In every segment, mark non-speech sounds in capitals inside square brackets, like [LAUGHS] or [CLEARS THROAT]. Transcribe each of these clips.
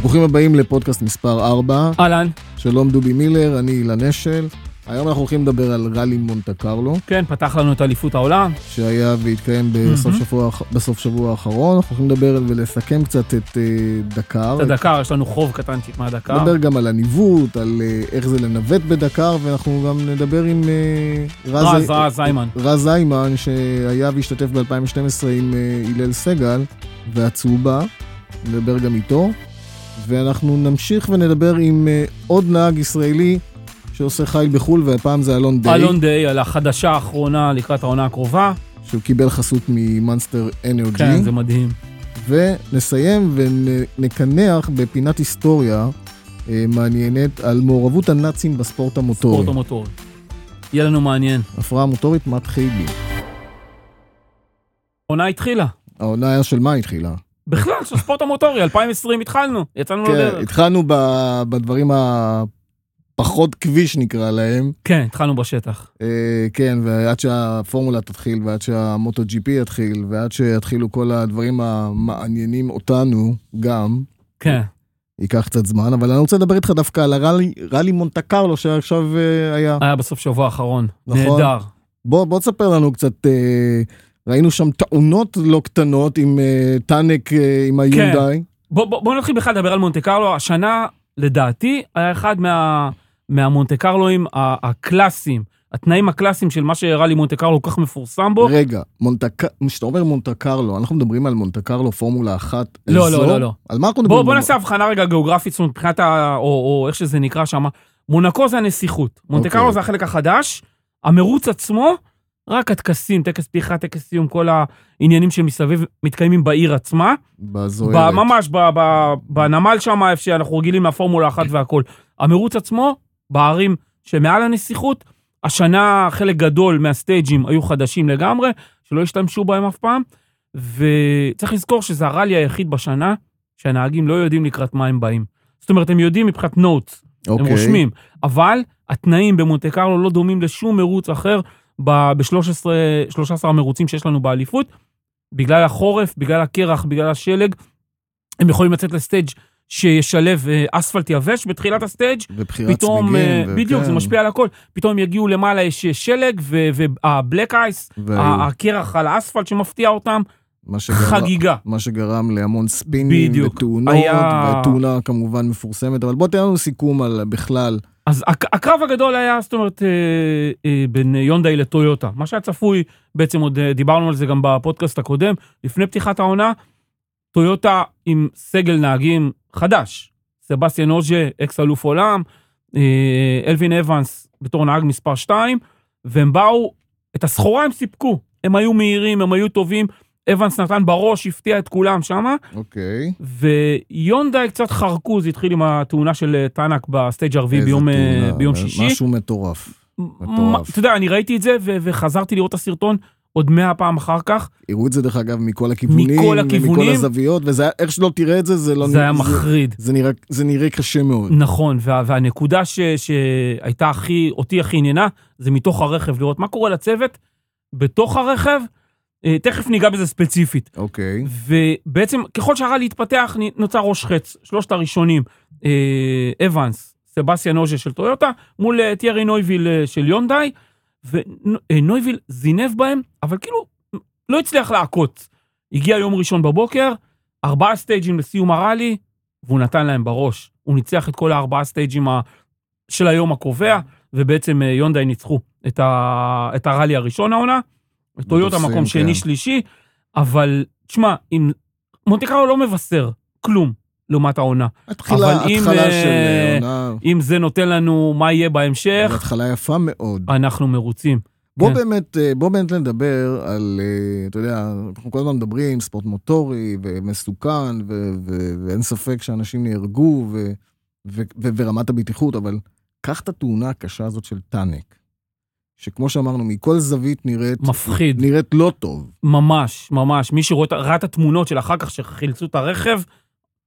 ברוכים הבאים לפודקאסט מספר 4. אהלן. שלום דובי מילר, אני אילן אשל. היום אנחנו הולכים לדבר על ראלי מונטה קרלו, כן, פתח לנו את אליפות העולם. שהיה והתקיים בסוף. שבוע, בסוף שבוע האחרון. אנחנו הולכים לדבר ולסכם קצת את אה, דקר. את הדקר, יש לנו חוב קטנצ'יק מהדקר. נדבר גם על הניווט, על אה, איך זה לנווט בדקר, ואנחנו גם נדבר עם אה, רז, רז, איימן. רז איימן, שהיה והשתתף ב-2012 עם הלל סגל, והצהובה, נדבר גם איתו. ואנחנו נמשיך ונדבר עם אה, עוד נהג ישראלי שעושה חיל בחו"ל, והפעם זה אלון דיי, אלון דיי על החדשה האחרונה לקראת העונה הקרובה. שהוא קיבל חסות ממאנסטר אנרג'י. כן, זה מדהים. ונסיים ונקנח בפינת היסטוריה אה, מעניינת על מעורבות הנאצים בספורט המוטורי. ספורט המוטורי. יהיה לנו מעניין. הפרעה מוטורית מתחילים. העונה התחילה. העונה של מה התחילה? בכלל, של הספורט המוטורי, 2020 התחלנו, יצאנו כן, לדרך. התחלנו ב- בדברים הפחות כביש נקרא להם. כן, התחלנו בשטח. אה, כן, ועד שהפורמולה תתחיל, ועד שהמוטו פי יתחיל, ועד שיתחילו כל הדברים המעניינים אותנו גם, כן. ייקח קצת זמן, אבל אני רוצה לדבר איתך דווקא על הראלי ראלי מונטה קרלו שעכשיו אה, היה. היה בסוף שבוע האחרון. נכון. נהדר. בוא, בוא תספר לנו קצת, אה, ראינו שם טעונות לא קטנות עם אה, טאנק אה, עם היונדאי. בוא, בוא, בוא נתחיל בכלל לדבר על מונטה קרלו. השנה, לדעתי, היה אחד מה, מהמונטה קרלואים הקלאסיים, התנאים הקלאסיים של מה שראלי מונטה קרלו כל כך מפורסם בו. רגע, כשאתה אומר מונטה קרלו, אנחנו מדברים על מונטה קרלו פורמולה אחת לא, אזור? לא, לא, לא. על מה אנחנו מדברים? בוא, בוא נעשה הבחנה רגע גיאוגרפית, זאת אומרת, מבחינת ה... או, או איך שזה נקרא שם. מונקו זה הנסיכות. מונטה אוקיי. קרלו זה החלק החדש. המרוץ עצמו, רק הטקסים, טקס פתיחה, טקס סיום, כל העניינים שמסביב מתקיימים בעיר עצמה. בזוהרת. ממש בנמל שם, איפה שאנחנו רגילים מהפורמולה אחת והכל. המרוץ עצמו, בערים שמעל הנסיכות, השנה חלק גדול מהסטייג'ים היו חדשים לגמרי, שלא השתמשו בהם אף פעם, וצריך לזכור שזה הראלי היחיד בשנה שהנהגים לא יודעים לקראת מה הם באים. זאת אומרת, הם יודעים מבחינת נוטס, הם אוקיי. רושמים, אבל התנאים במונטה קרלו לא דומים לשום מרוץ אחר ב-13 המרוצים שיש לנו באליפות. בגלל החורף, בגלל הקרח, בגלל השלג, הם יכולים לצאת לסטייג' שישלב אה, אספלט יבש בתחילת הסטייג', ובחירת צמיגים. אה. בדיוק, זה משפיע על הכל. פתאום הם יגיעו למעלה, יש שלג, והבלק אייס, הקרח על האספלט שמפתיע אותם, מה שגרם- חגיגה. מה שגרם להמון ספינים בדיוק. ותאונות, היה- ותאונה כמובן מפורסמת, אבל בוא תן לנו סיכום על בכלל. אז הק- הקרב הגדול היה, זאת אומרת, אה, אה, בין יונדאי לטויוטה. מה שהיה צפוי, בעצם עוד אה, דיברנו על זה גם בפודקאסט הקודם, לפני פתיחת העונה, טויוטה עם סגל נהגים חדש. סבסטיאן אוז'יה, אקס אלוף עולם, אלפין אוונס בתור נהג מספר 2, והם באו, את הסחורה הם סיפקו. הם היו מהירים, הם היו טובים. אוונס נתן בראש, הפתיע את כולם שמה. אוקיי. ויונדאי קצת חרקו, זה התחיל עם התאונה של אה, טאנאק ב stage הרביעי ביום, אה, תאונה, ביום זה שישי. משהו מטורף. מטורף. אתה יודע, אני ראיתי את זה וחזרתי לראות את הסרטון עוד מאה פעם אחר כך. הראו את זה דרך אגב מכל הכיוונים, מכל ומכל הכיוונים. הזוויות, וזה היה- איך שלא תראה את זה, זה לא... זה היה מחריד. זה נראה, זה נראה קשה מאוד. נכון, וה- והנקודה ש- שהייתה הכי, אותי הכי עניינה, זה מתוך הרכב, לראות מה קורה לצוות בתוך הרכב. אה, תכף ניגע בזה ספציפית. אוקיי. ובעצם, ככל שהרע להתפתח, נוצר ראש חץ, שלושת הראשונים, אה, אבנס, סבסטיאן אוז'ה של טויוטה, מול אה, טיירי נויביל של יונדאי, ונויביל זינב בהם, אבל כאילו לא הצליח לעקוץ. הגיע יום ראשון בבוקר, ארבעה סטייג'ים לסיום הראלי, והוא נתן להם בראש. הוא ניצח את כל הארבעה סטייג'ים של היום הקובע, ובעצם יונדאי ניצחו את, ה... את הראלי הראשון העונה. טויוטה מקום כן. שני שלישי, אבל תשמע, אם... מונטה קרלו לא מבשר כלום לעומת העונה. התחילה, אבל אם, התחלה אה, של אה, עונה, אם זה נותן לנו מה יהיה בהמשך, התחלה יפה מאוד. אנחנו מרוצים. בוא כן. באמת, אה, בוא באמת נדבר על, אתה יודע, אנחנו כל הזמן מדברים, ספורט מוטורי ומסוכן, ו- ו- ואין ספק שאנשים נהרגו, ו- ו- ו- ורמת הבטיחות, אבל קח את התאונה הקשה הזאת של טאנק, שכמו שאמרנו, מכל זווית נראית, מפחיד. נראית לא טוב. ממש, ממש. מי שרואה את- ראה את התמונות של אחר כך שחילצו את הרכב,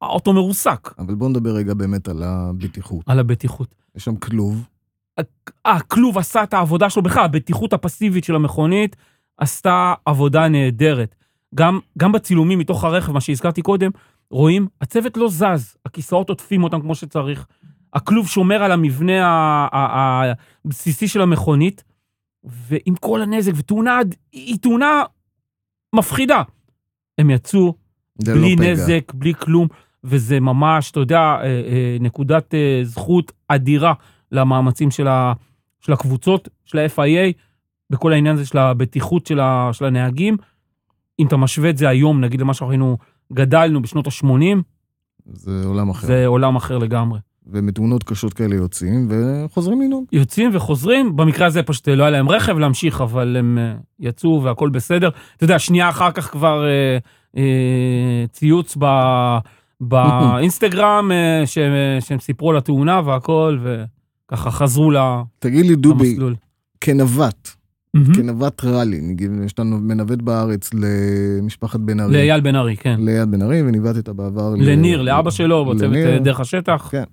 האוטו מרוסק אבל בוא נדבר רגע באמת על הבטיחות. על הבטיחות. יש שם כלוב, הכלוב עשה את העבודה שלו בכלל, הבטיחות הפסיבית של המכונית עשתה עבודה נהדרת. גם, גם בצילומים מתוך הרכב, מה שהזכרתי קודם, רואים, הצוות לא זז, הכיסאות עוטפים אותם כמו שצריך, הכלוב שומר על המבנה הבסיסי של המכונית, ועם כל הנזק, ותאונה, היא תאונה מפחידה. הם יצאו בלי לא פגע. נזק, בלי כלום, וזה ממש, אתה יודע, אה, אה, נקודת אה, זכות אדירה למאמצים של, ה, של הקבוצות, של ה-FIA, בכל העניין הזה של הבטיחות של, ה, של הנהגים. אם אתה משווה את זה היום, נגיד למה שאנחנו גדלנו בשנות ה-80, זה עולם אחר. זה עולם אחר לגמרי. ומתאונות קשות כאלה יוצאים וחוזרים לנהוג. יוצאים וחוזרים, במקרה הזה פשוט לא היה להם רכב להמשיך, אבל הם אה, יצאו והכל בסדר. אתה יודע, שנייה אחר כך כבר אה, אה, ציוץ ב, באינסטגרם, אה, שהם, אה, שהם סיפרו על התאונה והכל, וככה חזרו ל- תגיד לי, דובי, למסלול. כנווט, מהמם. כנווט ראלי, יש לנו מנווט בארץ למשפחת בן ארי. לאייל בן ארי, כן. ליד בן ארי, וניווטת בעבר. ל- לניר, לאבא שלו, בצוות. אה, דרך השטח. כן.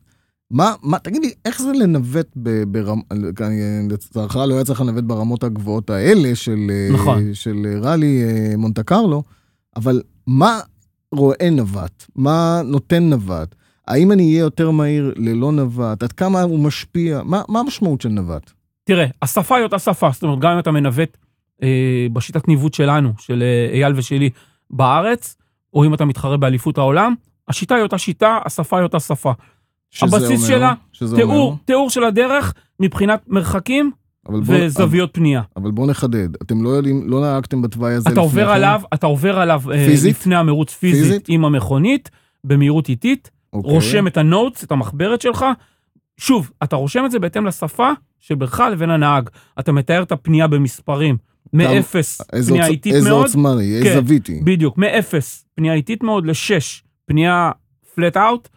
מה, מה, תגיד לי, איך זה לנווט ב- ברמ... אני- לצערך לא היה צריך לנווט ברמות הגבוהות האלה של, אה, נכון. של ראלי אה, מונטה קרלו, אבל מה רואה נווט? מה נותן נווט? האם אני אהיה יותר מהיר ללא נווט? עד כמה הוא משפיע? מה, מה המשמעות של נווט? תראה, השפה היא אותה שפה, זאת אומרת, גם אם אתה מנווט אה, בשיטת ניווט שלנו, של אה, אייל ושלי בארץ, או אם אתה מתחרה באליפות העולם, השיטה היא אותה שיטה, השפה היא אותה שפה. הבסיס אומר, שלה, תיאור, אומר, תיאור של הדרך מבחינת מרחקים אבל בוא, וזוויות פנייה. אבל בוא נחדד, אתם לא יודעים, לא נהגתם בתוואי הזה אתה עובר כן? עליו, אתה עובר עליו אה, פיזית? לפני המרוץ פיזית, פיזית? עם המכונית, במהירות איטית, אוקיי. רושם את ה notes, את המחברת שלך. שוב, אתה רושם את זה בהתאם לשפה שבינך לבין הנהג. אתה מתאר את הפנייה במספרים, מאפס, איזה פנייה עוצ- איטית איזה מאוד, עוצמה היא, איזה כן. זווית היא. בדיוק, מאפס, פנייה איטית מאוד, לשש, פנייה flat out,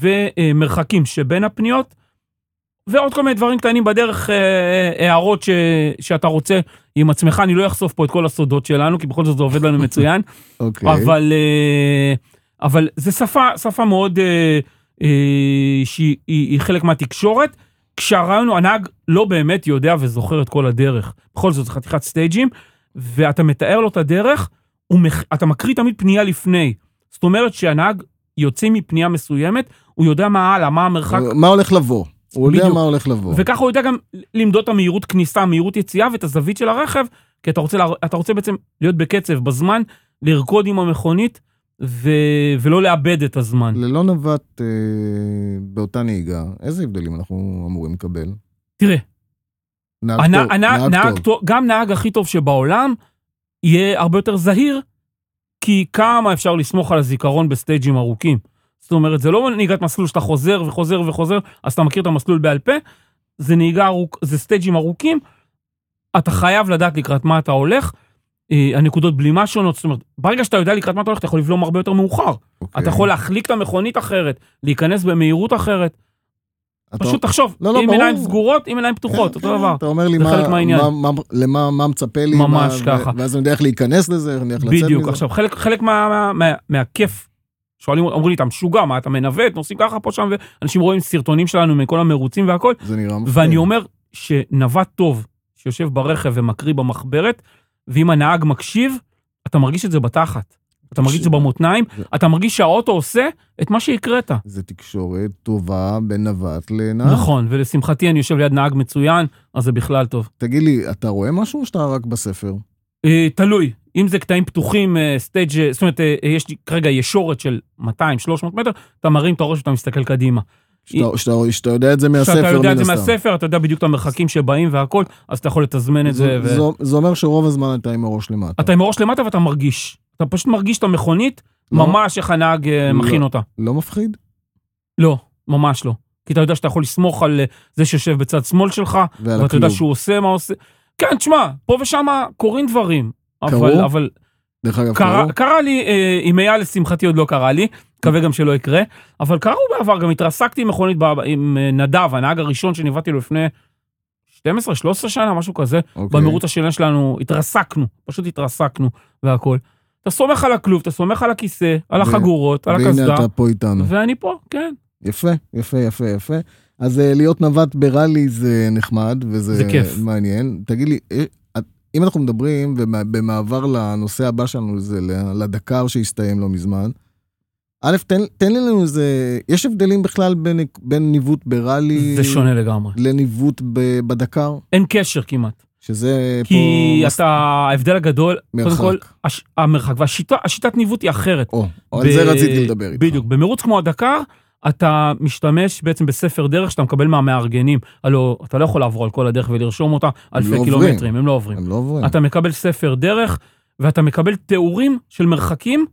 ומרחקים שבין הפניות, ועוד כל מיני דברים קטנים בדרך, אה, אה, הערות ש, שאתה רוצה עם עצמך, אני לא אחשוף פה את כל הסודות שלנו, כי בכל זאת זה עובד לנו [LAUGHS] מצוין, אוקיי. אבל, אה, אבל זה שפה, שפה מאוד, שהיא היא, היא חלק מהתקשורת, כשהרעיון הוא, הנהג לא באמת יודע וזוכר את כל הדרך. בכל זאת, זו חתיכת סטייג'ים, ואתה מתאר לו את הדרך, ומח- אתה מקריא תמיד פנייה לפני. זאת אומרת שהנהג יוצא מפנייה מסוימת, הוא יודע מה הלאה, מה המרחק, מה הולך לבוא? הוא יודע בדיוק. מה הולך לבוא. וככה הוא יודע גם למדוד את המהירות כניסה, מהירות יציאה ואת הזווית של הרכב, כי אתה רוצה, אתה רוצה בעצם להיות בקצב, בזמן, לרקוד עם המכונית, ו... ולא לאבד את הזמן. ללא נווט אה, באותה נהיגה, איזה הבדלים אנחנו אמורים לקבל? תראה, נהג הנ... טוב, הנ... נהג נהג טוב. טוב, גם נהג הכי טוב שבעולם, יהיה הרבה יותר זהיר, כי כמה אפשר לסמוך על הזיכרון בסטייג'ים ארוכים. זאת אומרת, זה לא נהיגת מסלול שאתה חוזר וחוזר וחוזר, אז אתה מכיר את המסלול בעל פה, זה נהיגה ארוך, זה סטייג'ים ארוכים, אתה חייב לדעת לקראת מה אתה הולך, אה, הנקודות בלימה שונות, זאת אומרת, ברגע שאתה יודע לקראת מה אתה הולך, אתה יכול לבלום הרבה יותר מאוחר. אוקיי. אתה יכול להחליק את המכונית אחרת, להיכנס במהירות אחרת. אתה- פשוט תחשוב, לא, לא, עם ברור. עיניים סגורות, עם עיניים פתוחות, אותו כן, דבר. אתה אומר לי מה, חלק מהעניין. מה, מה, למה, מה מצפה לי, ממש מה, ככה. ואז אני יודע איך להיכנס לזה, איך אני איך לצאת מזה. בדיוק, עכשיו חלק, חלק מה, מה, מה, מהכיף, שואלים, אומרים לי, אתה משוגע, מה אתה מנווט, נוסעים ככה פה שם, ואנשים רואים סרטונים שלנו מכל המרוצים והכל, זה נראה מפחיד. ואני אומר שנווט טוב, שיושב ברכב ומקריא במחברת, ואם הנהג מקשיב, אתה מרגיש את זה בתחת. אתה מרגיש את זה במותניים, אתה מרגיש שהאוטו עושה את מה שהקראת. זה תקשורת טובה בין נווט לנהג. נכון, ולשמחתי אני יושב ליד נהג מצוין, אז זה בכלל טוב. תגיד לי, אתה רואה משהו או שאתה רק בספר? אה, תלוי, אם זה קטעים פתוחים, סטייג', אה, זאת אומרת, אה, יש כרגע ישורת של 200-300 מטר, אתה מרים את הראש ואתה מסתכל קדימה. שאתה, שאתה, שאתה יודע את זה מהספר, כשאתה יודע את מן זה הסתם. מהספר, אתה יודע בדיוק את המרחקים שבאים והכל, אז אתה יכול לתזמן את זה. זה, ו- זה, זה אומר שרוב הזמן אתה עם הראש למטה. אתה עם הראש למטה ואתה מרגיש. אתה פשוט מרגיש את המכונית, לא- ממש איך הנהג אה, לא. מכין אותה. לא מפחיד? לא, ממש לא. כי אתה יודע שאתה יכול לסמוך על אה, זה שיושב בצד שמאל שלך, ואתה יודע הכלוב. שהוא עושה מה עושה. כן, תשמע, פה ושם קורים דברים. קרו? אבל, אבל דרך אגב, קרה, קראו? קרה לי, אה, עם אייל לשמחתי עוד לא קרה לי, מקווה גם שלא יקרה, אבל קרו בעבר, גם התרסקתי עם מכונית ב- עם אה, נדב, הנהג הראשון שניווטתי לו לפני 12-13 שנה, משהו כזה, אוקיי. במהירות השנה שלנו, התרסקנו, פשוט התרסקנו והכל. אתה סומך על הכלוב, אתה סומך על הכיסא, על ו- החגורות, על והנה הקסדה, אתה פה איתנו. ואני פה, כן. יפה, יפה, יפה, יפה. אז אה, להיות נווט בראלי זה נחמד, וזה זה כיף. מעניין. תגיד לי, אה, אם אנחנו מדברים, ומה- במעבר לנושא הבא שלנו, זה לדקר שהסתיים לא מזמן, א', תן, תן לנו איזה, יש הבדלים בכלל בין, בין ניווט בראלי זה שונה לגמרי. לניווט ב- בדקר? אין קשר כמעט. שזה כי פה... אתה, ההבדל הגדול, קודם מרחק. כל, הש, המרחק, והשיטת ניווט היא אחרת. או, על זה ב- רציתי לדבר איתך. בדיוק, במרוץ כמו הדקר, אתה משתמש בעצם בספר דרך שאתה מקבל מהמארגנים. הלוא אתה לא יכול לעבור על כל הדרך ולרשום אותה אלפי לא עוברים. קילומטרים, הם לא עוברים. הם לא עוברים. אתה מקבל ספר דרך, ואתה מקבל תיאורים של מרחקים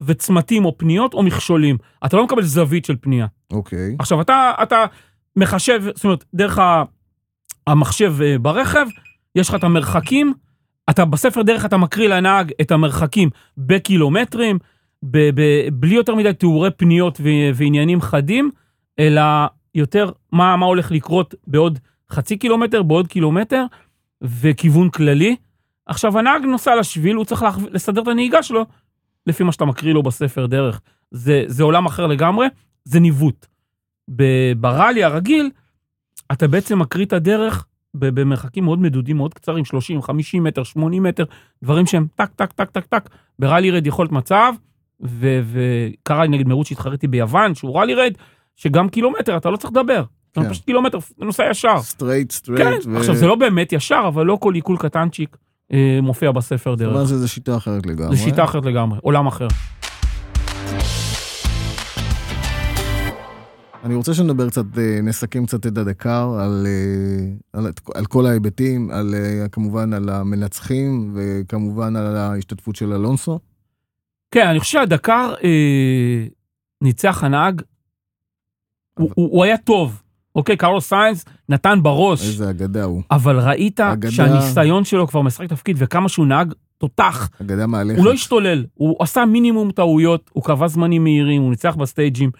וצמתים או פניות או מכשולים. אתה לא מקבל זווית של פנייה. אוקיי. עכשיו, אתה, אתה מחשב, זאת אומרת, דרך המחשב אה, ברכב, יש לך את המרחקים, אתה בספר דרך אתה מקריא לנהג את המרחקים בקילומטרים, ב, ב, בלי יותר מדי תיאורי פניות ו, ועניינים חדים, אלא יותר מה, מה הולך לקרות בעוד חצי קילומטר, בעוד קילומטר, וכיוון כללי. עכשיו, הנהג נוסע לשביל, הוא צריך לסדר את הנהיגה שלו לפי מה שאתה מקריא לו בספר דרך. זה, זה עולם אחר לגמרי, זה ניווט. בראלי הרגיל, אתה בעצם מקריא את הדרך במרחקים מאוד מדודים, מאוד קצרים, 30, 50 מטר, 80 מטר, דברים שהם טק, טק, טק, טק, טק. ב rally raid יכול להיות מצב, ו- וקרה לי נגד מרוץ שהתחרתי ביוון, שהוא rally raid, שגם קילומטר אתה לא צריך לדבר. כן. פשוט קילומטר, נוסע ישר. straight, straight. כן, עכשיו זה לא באמת ישר, אבל לא כל עיקול קטנצ'יק אה, מופיע בספר דרך. שזו שיטה אחרת לגמרי. זו שיטה אחרת לגמרי, עולם אחר. אני רוצה שנדבר קצת, אה, נסכם קצת את הדקר על, אה, על, על כל ההיבטים, על, אה, כמובן על המנצחים וכמובן על ההשתתפות של אלונסו. כן, אני חושב שהדקר אה, ניצח הנהג, הוא, הוא, הוא היה טוב, אוקיי? קרלוס סיינס נתן בראש, איזה אגדה הוא. אבל ראית אגדה. שהניסיון שלו כבר משחק תפקיד, וכמה שהוא נהג תותח, אגדה מהלכת. הוא לא השתולל, הוא עשה מינימום טעויות, הוא קבע זמנים מהירים, הוא ניצח בסטייג'ים,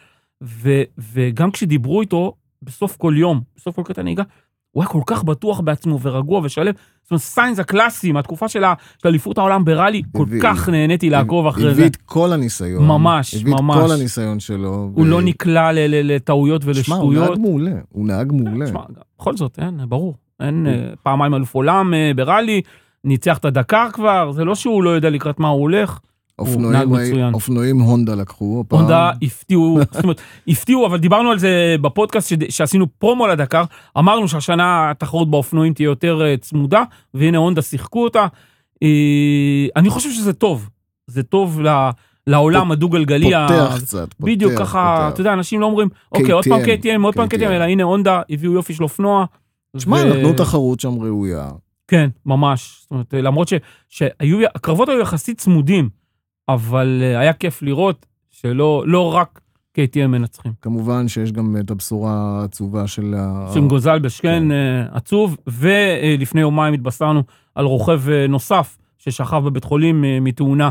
ו, וגם כשדיברו איתו בסוף כל יום, בסוף כל קטע נהיגה, הוא היה כל כך בטוח בעצמו ורגוע ושלם. זאת אומרת, סיינס הקלאסי מהתקופה של אליפות העולם בראלי, כל הביא- כך נהניתי לעקוב אחרי זה. הביא את כל הניסיון. ממש, הביא ממש. את כל הניסיון שלו. הוא ו- לא נקלע לטעויות שמע, הוא נהג ולשטויות. מעולה. הוא נהג מעולה. שמע, בכל זאת, אין, ברור. אין אה, פעמיים אלוף עולם אה, בראלי, ניצח את הדקר כבר, זה לא שהוא לא יודע לקראת מה הוא הולך. אופנועים, מצוין. אופנועים הונדה לקחו. הפעם. הונדה הפתיעו, [LAUGHS] זאת אומרת, הפתיעו, אבל דיברנו על זה בפודקאסט שד- שעשינו פרומו לדקר, אמרנו שהשנה התחרות באופנועים תהיה יותר אה, צמודה, והנה הונדה שיחקו אותה. אה, אני חושב שזה טוב, זה טוב ל- לעולם הדו-גלגלי. ה- פותח קצת. פותח, בדיוק ככה, פותח. אתה יודע, אנשים לא אומרים, אוקיי, עוד פעם KTM, עוד פעם KTM. אלא הנה הונדה, הביאו יופי של אופנוע. שמע, ו- נתנו תחרות שם ראויה. כן, ממש. זאת אומרת, למרות ש- שהיו, הקרבות היו יחסית צמודים, אבל אה, היה כיף לראות שלא לא רק KTM מנצחים. כמובן שיש גם את הבשורה העצובה של ה... שם גוזלבש, כן, כן. אה, עצוב, ולפני יומיים התבשרנו על רוכב אה, נוסף ששכב בבית חולים מתאונה,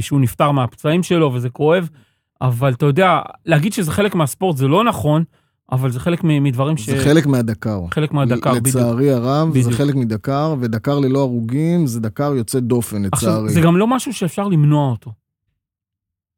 שהוא נפטר מהפצעים שלו, וזה כואב, אבל אתה יודע, להגיד שזה חלק מהספורט זה לא נכון, אבל זה חלק מדברים ש... זה חלק מהדקר. חלק מהדקר, בדיוק. לצערי הרב, זה בדיוק. חלק מדקר, ודקר ללא הרוגים זה דקר יוצא דופן, עכשיו, לצערי. זה גם לא משהו שאפשר למנוע אותו.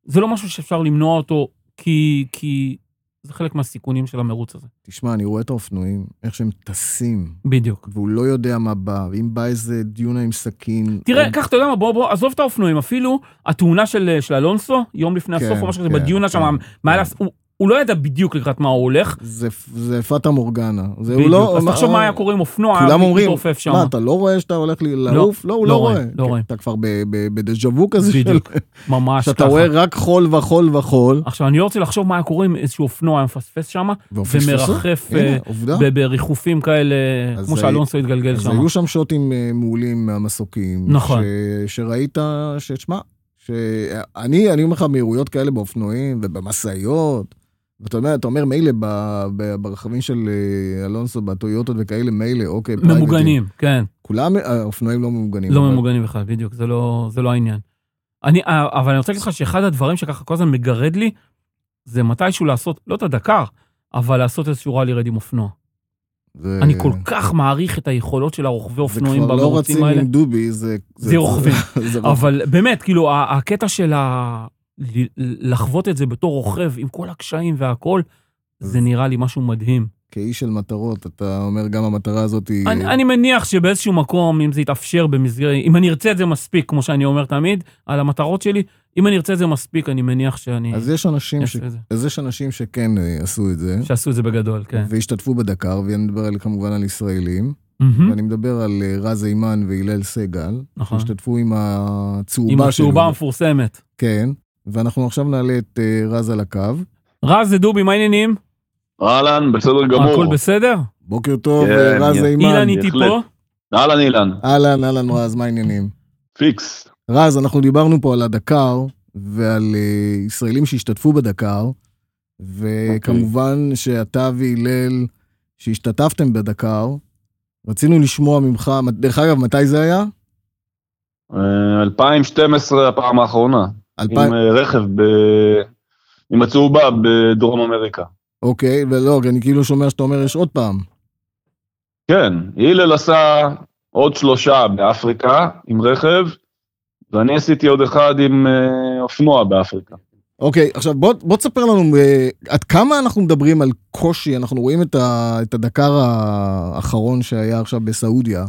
זה לא משהו שאפשר למנוע אותו, כי, כי זה חלק מהסיכונים של המרוץ הזה. תשמע, אני רואה את האופנועים, איך שהם טסים, בדיוק. והוא לא יודע מה בא, ואם בא איזה דיונה עם סכין... תראה, או- קח, אתה יודע מה, בוא, בוא, עזוב את האופנועים, אפילו התאונה של, של אלונסו, יום לפני כן, הסוף או משהו כזה, כן, בדיונה שם, כן, מעל, כן. הוא, הוא לא ידע בדיוק לקראת מה הוא הולך. זה, זה פאטה מורגנה. זה הוא בדיוק. לא... אז תחשוב מה היה קורה עם אופנוע, כולם אומרים, שם. מה, אתה לא רואה שאתה הולך לי לעוף? לא, הוא לא לא רואה. לא רואה. אתה כבר בדז'ה וו כזה של... בדיוק, ממש שאתה ככה. רואה רק חול וחול וחול. עכשיו, אני לא רוצה לחשוב מה היה קורה אם איזשהו אופנוע היה מפספס שם. ומרחף אה, בריחופים כאלה, אז כמו שאלונסו התגלגל אז שם. היו שם שוטים אה, מעולים מהמסוקים. נכון. שראית, שתשמע, שאני, אני אומר לך, מהירויות כאלה באופנועים ובמשאיות, ואתה אומר, אתה אומר מילא ברכבים של אה, אלונסו, בטויוטות וכאלה, מילא, אוקיי. ממוגנים, כן. כולם, האופנועים לא ממוגנים. לא אבל- ממוגנים בכלל, בדיוק, זה לא, זה לא העניין. אני, אה, אבל אני רוצה להגיד לך שאחד הדברים שככה כל הזמן מגרד לי, זה מתישהו לעשות, לא את הדקר, אבל לעשות איזשהו ראלי רד עם אופנוע. זה- אני כל כך מעריך את היחולות של הרוכבי אופנועים זה כבר לא במרוצים רצים האלה. עם דובי, זה... זה. זה רוכבים. [LAUGHS] אבל באמת, כאילו, הקטע של ה... לחוות את זה בתור רוכב, עם כל הקשיים והכל, זה נראה לי משהו מדהים. כאיש של מטרות, אתה אומר גם המטרה הזאת היא... אני, אני מניח שבאיזשהו מקום, אם זה יתאפשר במסגרת, אם אני ארצה את זה מספיק, כמו שאני אומר תמיד, על המטרות שלי, אם אני ארצה את זה מספיק, אני מניח שאני אז יש אנשים, ש... אז יש אנשים שכן אה, עשו את זה, שעשו את זה בגדול, כן. והשתתפו בדקר, ואני מדבר על, כמובן על ישראלים, מהמם. ואני מדבר על אה, רז היימן והלל סגל, נכון. שהשתתפו עם הצהובה עם שלו. הצהובה המפורסמת. כן, ואנחנו עכשיו נעלה את אה, רז על הקו. רז זה דובי, מה העניינים? אהלן, בסדר גמור. הכל בסדר? בוקר טוב, כן, אה, רז. היימן. אילן איתי. פה. אהלן אילן, אהלן, אהלן רז, מה העניינים? פיקס. רז, אנחנו דיברנו פה על הדקר ועל אה, ישראלים שהשתתפו בדקר, וכמובן שאתה והלל, שהשתתפתם בדקר, רצינו לשמוע ממך, דרך אגב, מתי זה היה? אה, 2012 הפעם האחרונה. עם אה, רכב ב... עם הצהובה בדרום אמריקה. אוקיי, ולא, אני כאילו שומע שאתה אומר יש עוד פעם. כן, הלל עשה עוד שלושה באפריקה עם רכב, ואני עשיתי עוד אחד עם אה, אופנוע באפריקה. אוקיי, עכשיו בוא, בוא תספר לנו אה, עד כמה אנחנו מדברים על קושי, אנחנו רואים את, ה, את הדקר האחרון שהיה עכשיו בסעודיה,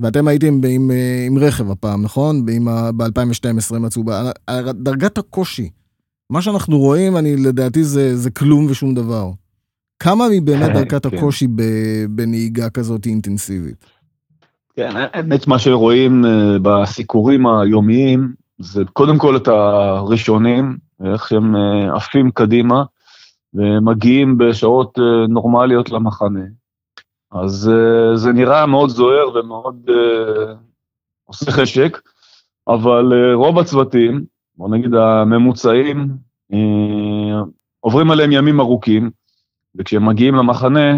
ואתם הייתם עם, אה, עם רכב הפעם, נכון? ב-2012 מצאו, דרגת הקושי, מה שאנחנו רואים, אני לדעתי זה, זה כלום ושום דבר. כמה מבאמת דרגת כן. הקושי בנהיגה כזאת אינטנסיבית? כן, האמת מה שרואים אה, בסיקורים היומיים, זה קודם כל את הראשונים, איך שהם אה, עפים קדימה, ומגיעים בשעות אה, נורמליות למחנה. אז אה, זה נראה מאוד זוהר ומאוד אה, עושה חשק, אבל אה, רוב הצוותים, בוא נגיד הממוצעים, אה, עוברים עליהם ימים ארוכים, וכשהם מגיעים למחנה,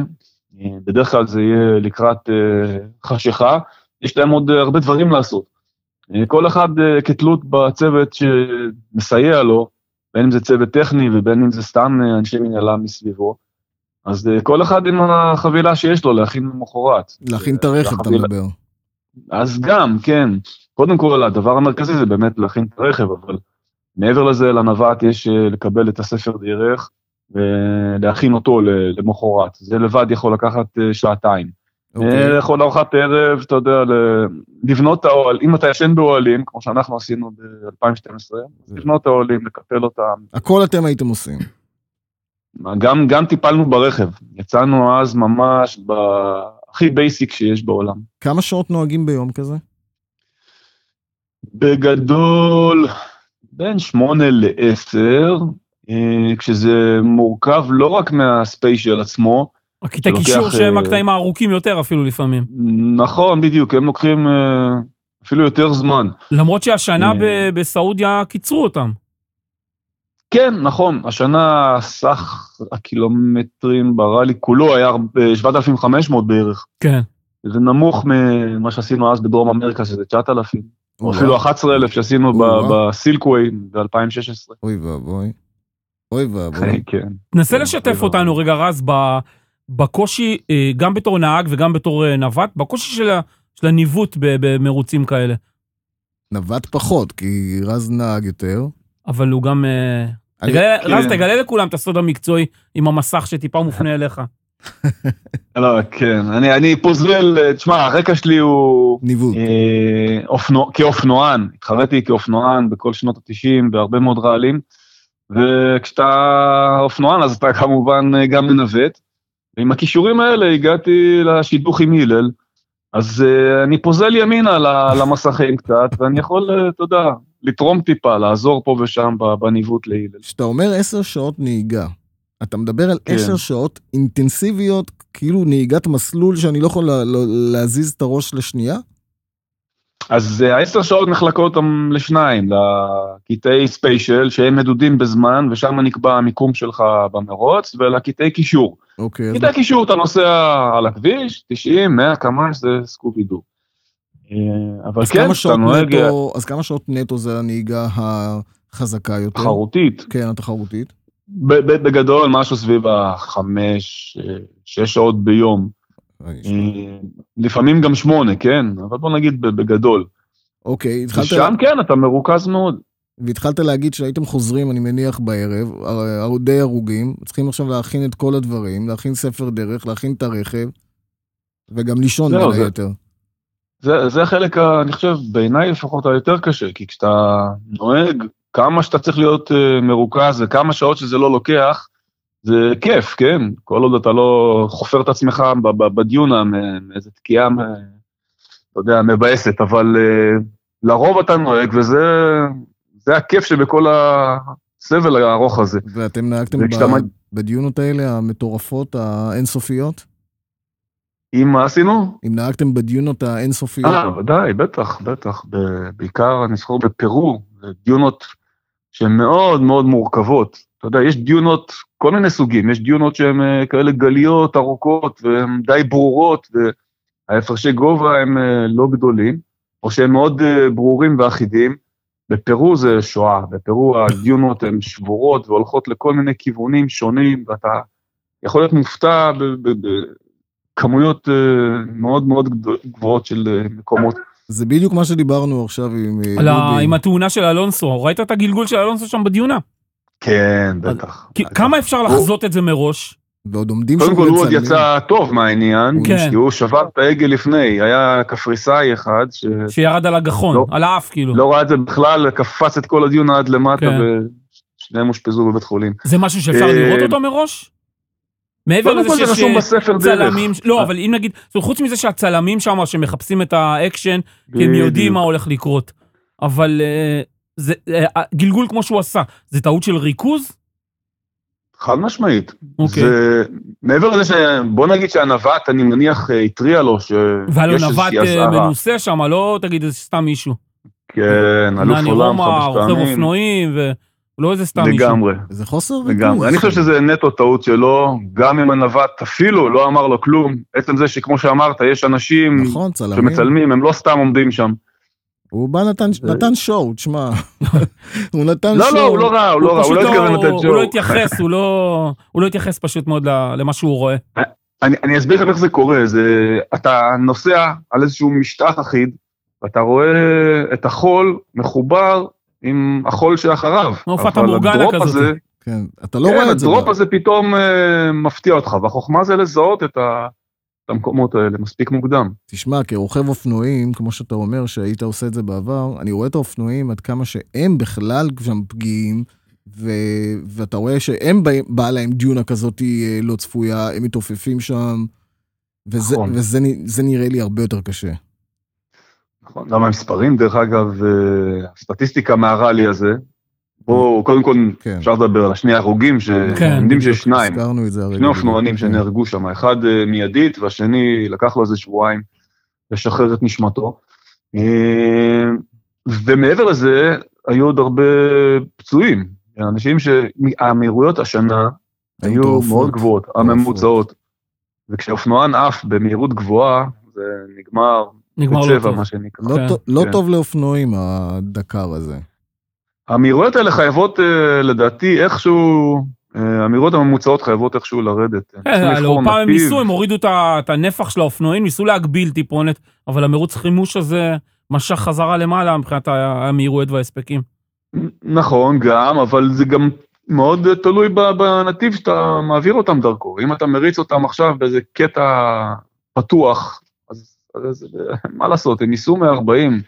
אה, בדרך כלל זה יהיה לקראת אה, חשיכה, יש להם עוד הרבה דברים לעשות. אה, כל אחד אה, כתלות בצוות שמסייע לו, בין אם זה צוות טכני ובין אם זה סתם אנשי מנהלה מסביבו, אז אה, כל אחד עם החבילה שיש לו להכין למחרת. להכין את הרכב, אתה מדבר. אז גם, כן. קודם כל, הדבר המרכזי זה באמת להכין את הרכב, אבל מעבר לזה, לנווט יש אה, לקבל את הספר דרך ולהכין אותו ל- למחרת. זה לבד יכול לקחת אה, שעתיים. אוקיי. אה, לאכול ארוחת ערב, אתה יודע, לבנות את האוהל, אם אתה ישן באוהלים, כמו שאנחנו עשינו ב-2012, לבנות את האוהלים, לקפל אותם. הכל אתם הייתם עושים. גם, גם טיפלנו ברכב, יצאנו אז ממש בהכי basic שיש בעולם. כמה שעות נוהגים ביום כזה? בגדול, בין שמונה לעשר, אה, כשזה מורכב לא רק מה special עצמו, הקטעי שלוקח, קישור שהם הקטעים הארוכים יותר אפילו לפעמים. נכון, בדיוק, הם לוקחים אה, אפילו יותר זמן. למרות שהשנה אה. בסעודיה קיצרו אותם. כן, נכון, השנה סך הקילומטרים בראלי כולו היה הרבה- 7,500 בערך. כן. זה נמוך ממה שעשינו אז בדרום אמריקה, שזה 9,000, או. אפילו 11,000 שעשינו. בסילקווי ב-2016. אוי ואבוי. אוי ואבוי. [LAUGHS] כן. תנסה כן, לשתף אותנו רגע רז ב- בקושי, אה, גם בתור נהג וגם בתור אה, נווט, בקושי של הניווט ב- במרוצים כאלה. נווט פחות, כי רז נהג יותר. אבל הוא גם... כן. רז, תגלה לכולם את הסוד המקצועי עם המסך שטיפה מופנה אליך. [LAUGHS] לא, כן, אני, אני פוזל, תשמע, הרקע שלי הוא ניווט. אה, אופנו, כאופנוען, התחרתי כאופנוען בכל שנות ה-90 בהרבה מאוד רעלים, וכשאתה אופנוען אז אתה כמובן אה, גם מנווט, ועם הכישורים האלה הגעתי לשידוך עם הלל, אז אה, אני פוזל ימינה למסכים קצת, ואני יכול, אתה יודע, לתרום טיפה, לעזור פה ושם בניווט להלל. כשאתה אומר עשר שעות נהיגה, אתה מדבר על כן. עשר שעות אינטנסיביות, כאילו נהיגת מסלול שאני לא יכול לה- לא- להזיז את הראש לשנייה? אז אה, העשר שעות נחלקות לשניים, לקטעי ספיישל שהם מדודים בזמן ושם נקבע המיקום שלך במרוץ, ולקטעי קישור. אוקיי, אז קטעי קישור אתה נוסע על הכביש, 90, 100 קמ"ש זה סקובי דו. אה, אבל אז כן, כמה אתה שעות נוהג אה, נטו, אז כמה שעות נטו זה הנהיגה החזקה יותר? תחרותית, כן, התחרותית. בגדול משהו סביב החמש, אה, שש שעות ביום. אה, אה, לפעמים גם שמונה, כן? אבל בוא נגיד בגדול. אוקיי, התחלת... ושם כן, אתה מרוכז מאוד. והתחלת להגיד שהייתם חוזרים, אני מניח, בערב, די הרוגים, צריכים עכשיו להכין את כל הדברים, להכין ספר דרך, להכין את הרכב, וגם לישון בין היתר. זה, זה החלק, ה- אני חושב, בעיניי לפחות היותר קשה, כי כשאתה נוהג, כמה שאתה צריך להיות uh, מרוכז וכמה שעות שזה לא לוקח, זה כיף, כן? כל עוד אתה לא חופר את עצמך בדיונה מאיזה תקיעה, אתה יודע, מבאסת, אבל uh, לרוב אתה נוהג, וזה זה הכיף שבכל הסבל הארוך הזה. ואתם נהגתם וכשאתה ב- מג- בדיונות האלה, המטורפות, האינסופיות? אם מה עשינו? אם נהגתם בדיונות האינסופיות? אה, ודאי, בטח, בטח. ב- בעיקר אני זוכר בפרו, דיונות שהן מאוד מאוד מורכבות. אתה יודע, יש דיונות, כל מיני סוגים, יש דיונות שהן אה, כאלה גליות, ארוכות, והן די ברורות, וההפרשי גובה הם אה, לא גדולים, או שהם מאוד אה, ברורים ואחידים. בפרו זה שואה, בפרו הדיונות הן שבורות והולכות לכל מיני כיוונים שונים, ואתה יכול להיות מופתע בכמויות אה, מאוד מאוד גבוהות של אה, מקומות. זה בדיוק מה שדיברנו עכשיו עם אה, על ה-. עם התאונה של אלונסו, ראית את הגלגול של אלונסו שם בדיונה? כן, בטח. כמה אפשר לחזות את זה מראש? ועוד עומדים קודם שם כל הוא עוד. יצא טוב מהעניין, כן. כי הוא שבר את העגל לפני, היה קפריסאי אחד שלא שירד על הגחון, לא. על האף כאילו. ראה את זה בכלל, קפץ את כל הדיון עד למטה, כן. ושניהם אושפזו בבית חולים. זה משהו שאפשר לראות אותו מראש? מעבר לזה זה שיש אה. צלמים, לא, אבל אם נגיד, חוץ מזה שהצלמים שם שמחפשים את האקשן, כי הם יודעים. מה הולך לקרות. אבל אה, זה, אה, גלגול כמו שהוא עשה, זה טעות של ריכוז? חד משמעית. אוקיי. זה, מעבר לזה ש... בוא נגיד שהנווט, אני מניח, אה, התריע לו שיש נווט איזושהי אה, אזהרה. מנוסה שם, לא תגיד איזה סתם מישהו. כן, אלוף עולם רומא, חמש רוכב פעמים. אופנועים, ולא איזה סתם מישהו. לגמרי. זה חוסר ריכוז. לגמרי. אני חושב שזה נטו טעות שלו, גם אם הנווט אפילו לא אמר לו כלום. עצם זה שכמו שאמרת, יש אנשים נכון, צלמים. שמצלמים, הם לא סתם עומדים שם. הוא בא נתן, נתן שואו, תשמע. [LAUGHS] הוא נתן לא, שואו. לא, הוא לא ראה, הוא לא ראה, הוא פשוט לא התכוון לתת הוא לא שואו. התייחס, הוא לא הוא לא התייחס פשוט מאוד למה שהוא רואה. אני, אני אסביר לכם איך זה קורה, זה, אתה נוסע על איזשהו משטח אחיד, ואתה רואה את החול מחובר עם החול שאחריו. כמו פטה אבל מורגנה הדרופ כזאת. הזה, כן, אתה לא כן, רואה את זה. הדרופ. הזה פתאום אה, מפתיע אותך, והחוכמה זה לזהות את, ה, את המקומות האלה מספיק מוקדם. תשמע, כרוכב אופנועים, כמו שאתה אומר שהיית עושה את זה בעבר, אני רואה את האופנועים עד כמה שהם בכלל שם פגיעים, ו... ואתה רואה שהם בא... בא להם דיונה כזאת אה, לא צפויה, הם מתעופפים שם, וזה, נכון. וזה זה נראה לי הרבה יותר קשה. נכון, גם המספרים, דרך אגב, אה, הסטטיסטיקה מהראלי הזה, בואו, קודם כל כן. אפשר לדבר על השני הרוגים, כן. שיודעים בדיוק, שיש שניים. הזכרנו את זה הרגע. שני אופנוענים כן. שנהרגו שם, אחד אה, מיידית והשני לקח לו איזה שבועיים לשחרר את נשמתו. אה, ומעבר לזה, היו עוד הרבה פצועים, אנשים שהמהירויות השנה היו מטורפות. מאוד גבוהות, הממוצעות. וכשאופנוען עף במהירות גבוהה, זה נגמר נגמר לא בצבע, טוב. מה שנקרא. לא, כן. טוב- לא כן. טוב לאופנועים, הדקר הזה. המהירויות האלה חייבות, אה, לדעתי, איכשהו, אה, המהירויות הממוצעות חייבות איכשהו לרדת. כן, לא, פעם הם. ניסו, הם הורידו את הנפח של האופנועים, ניסו להגביל טיפונת, אבל המרוץ חימוש הזה משך חזרה למעלה מבחינת המהירויות וההספקים. נכון, גם, אבל זה גם מאוד תלוי בנתיב שאתה מעביר אותם דרכו. אם אתה מריץ אותם עכשיו באיזה קטע פתוח, אז, מה לעשות, הם ניסו 140, אי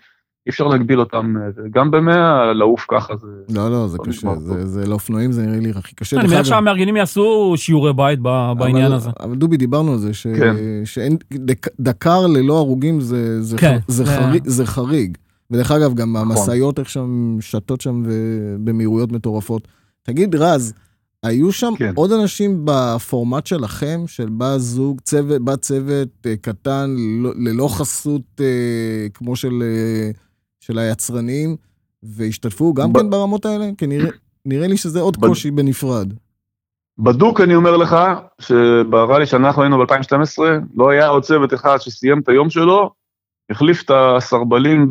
אפשר להגביל אותם, גם ב-100 לעוף ככה זה... לא, לא, זה לא קשה. זה. זה לאופנועים זה נראה לי הכי קשה. אני מניח שהמארגנים יעשו שיעורי בית ב- בעניין אבל, הזה. אבל דובי, דיברנו על זה, ש... כן. שאין, דק, דקר ללא הרוגים זה, זה, כן, ח... זה, זה- חריג, זה חריג. ודרך אגב, גם נכון. המשאיות איך שם שטות שם ו... במהירויות מטורפות. תגיד, רז, היו שם כן. עוד אנשים בפורמט שלכם, של בא זוג, צוות, בא צוות אה, קטן, לא, ללא חסות אה, כמו של, אה, של היצרנים, והשתתפו גם ב- כן ברמות האלה? כי נראה, נראה לי שזה עוד ב- קושי בנפרד. בדוק אני אומר לך, שבראלי שאנחנו היינו ב-2012, לא היה עוד צוות אחד שסיים את היום שלו, החליף את הסרבלים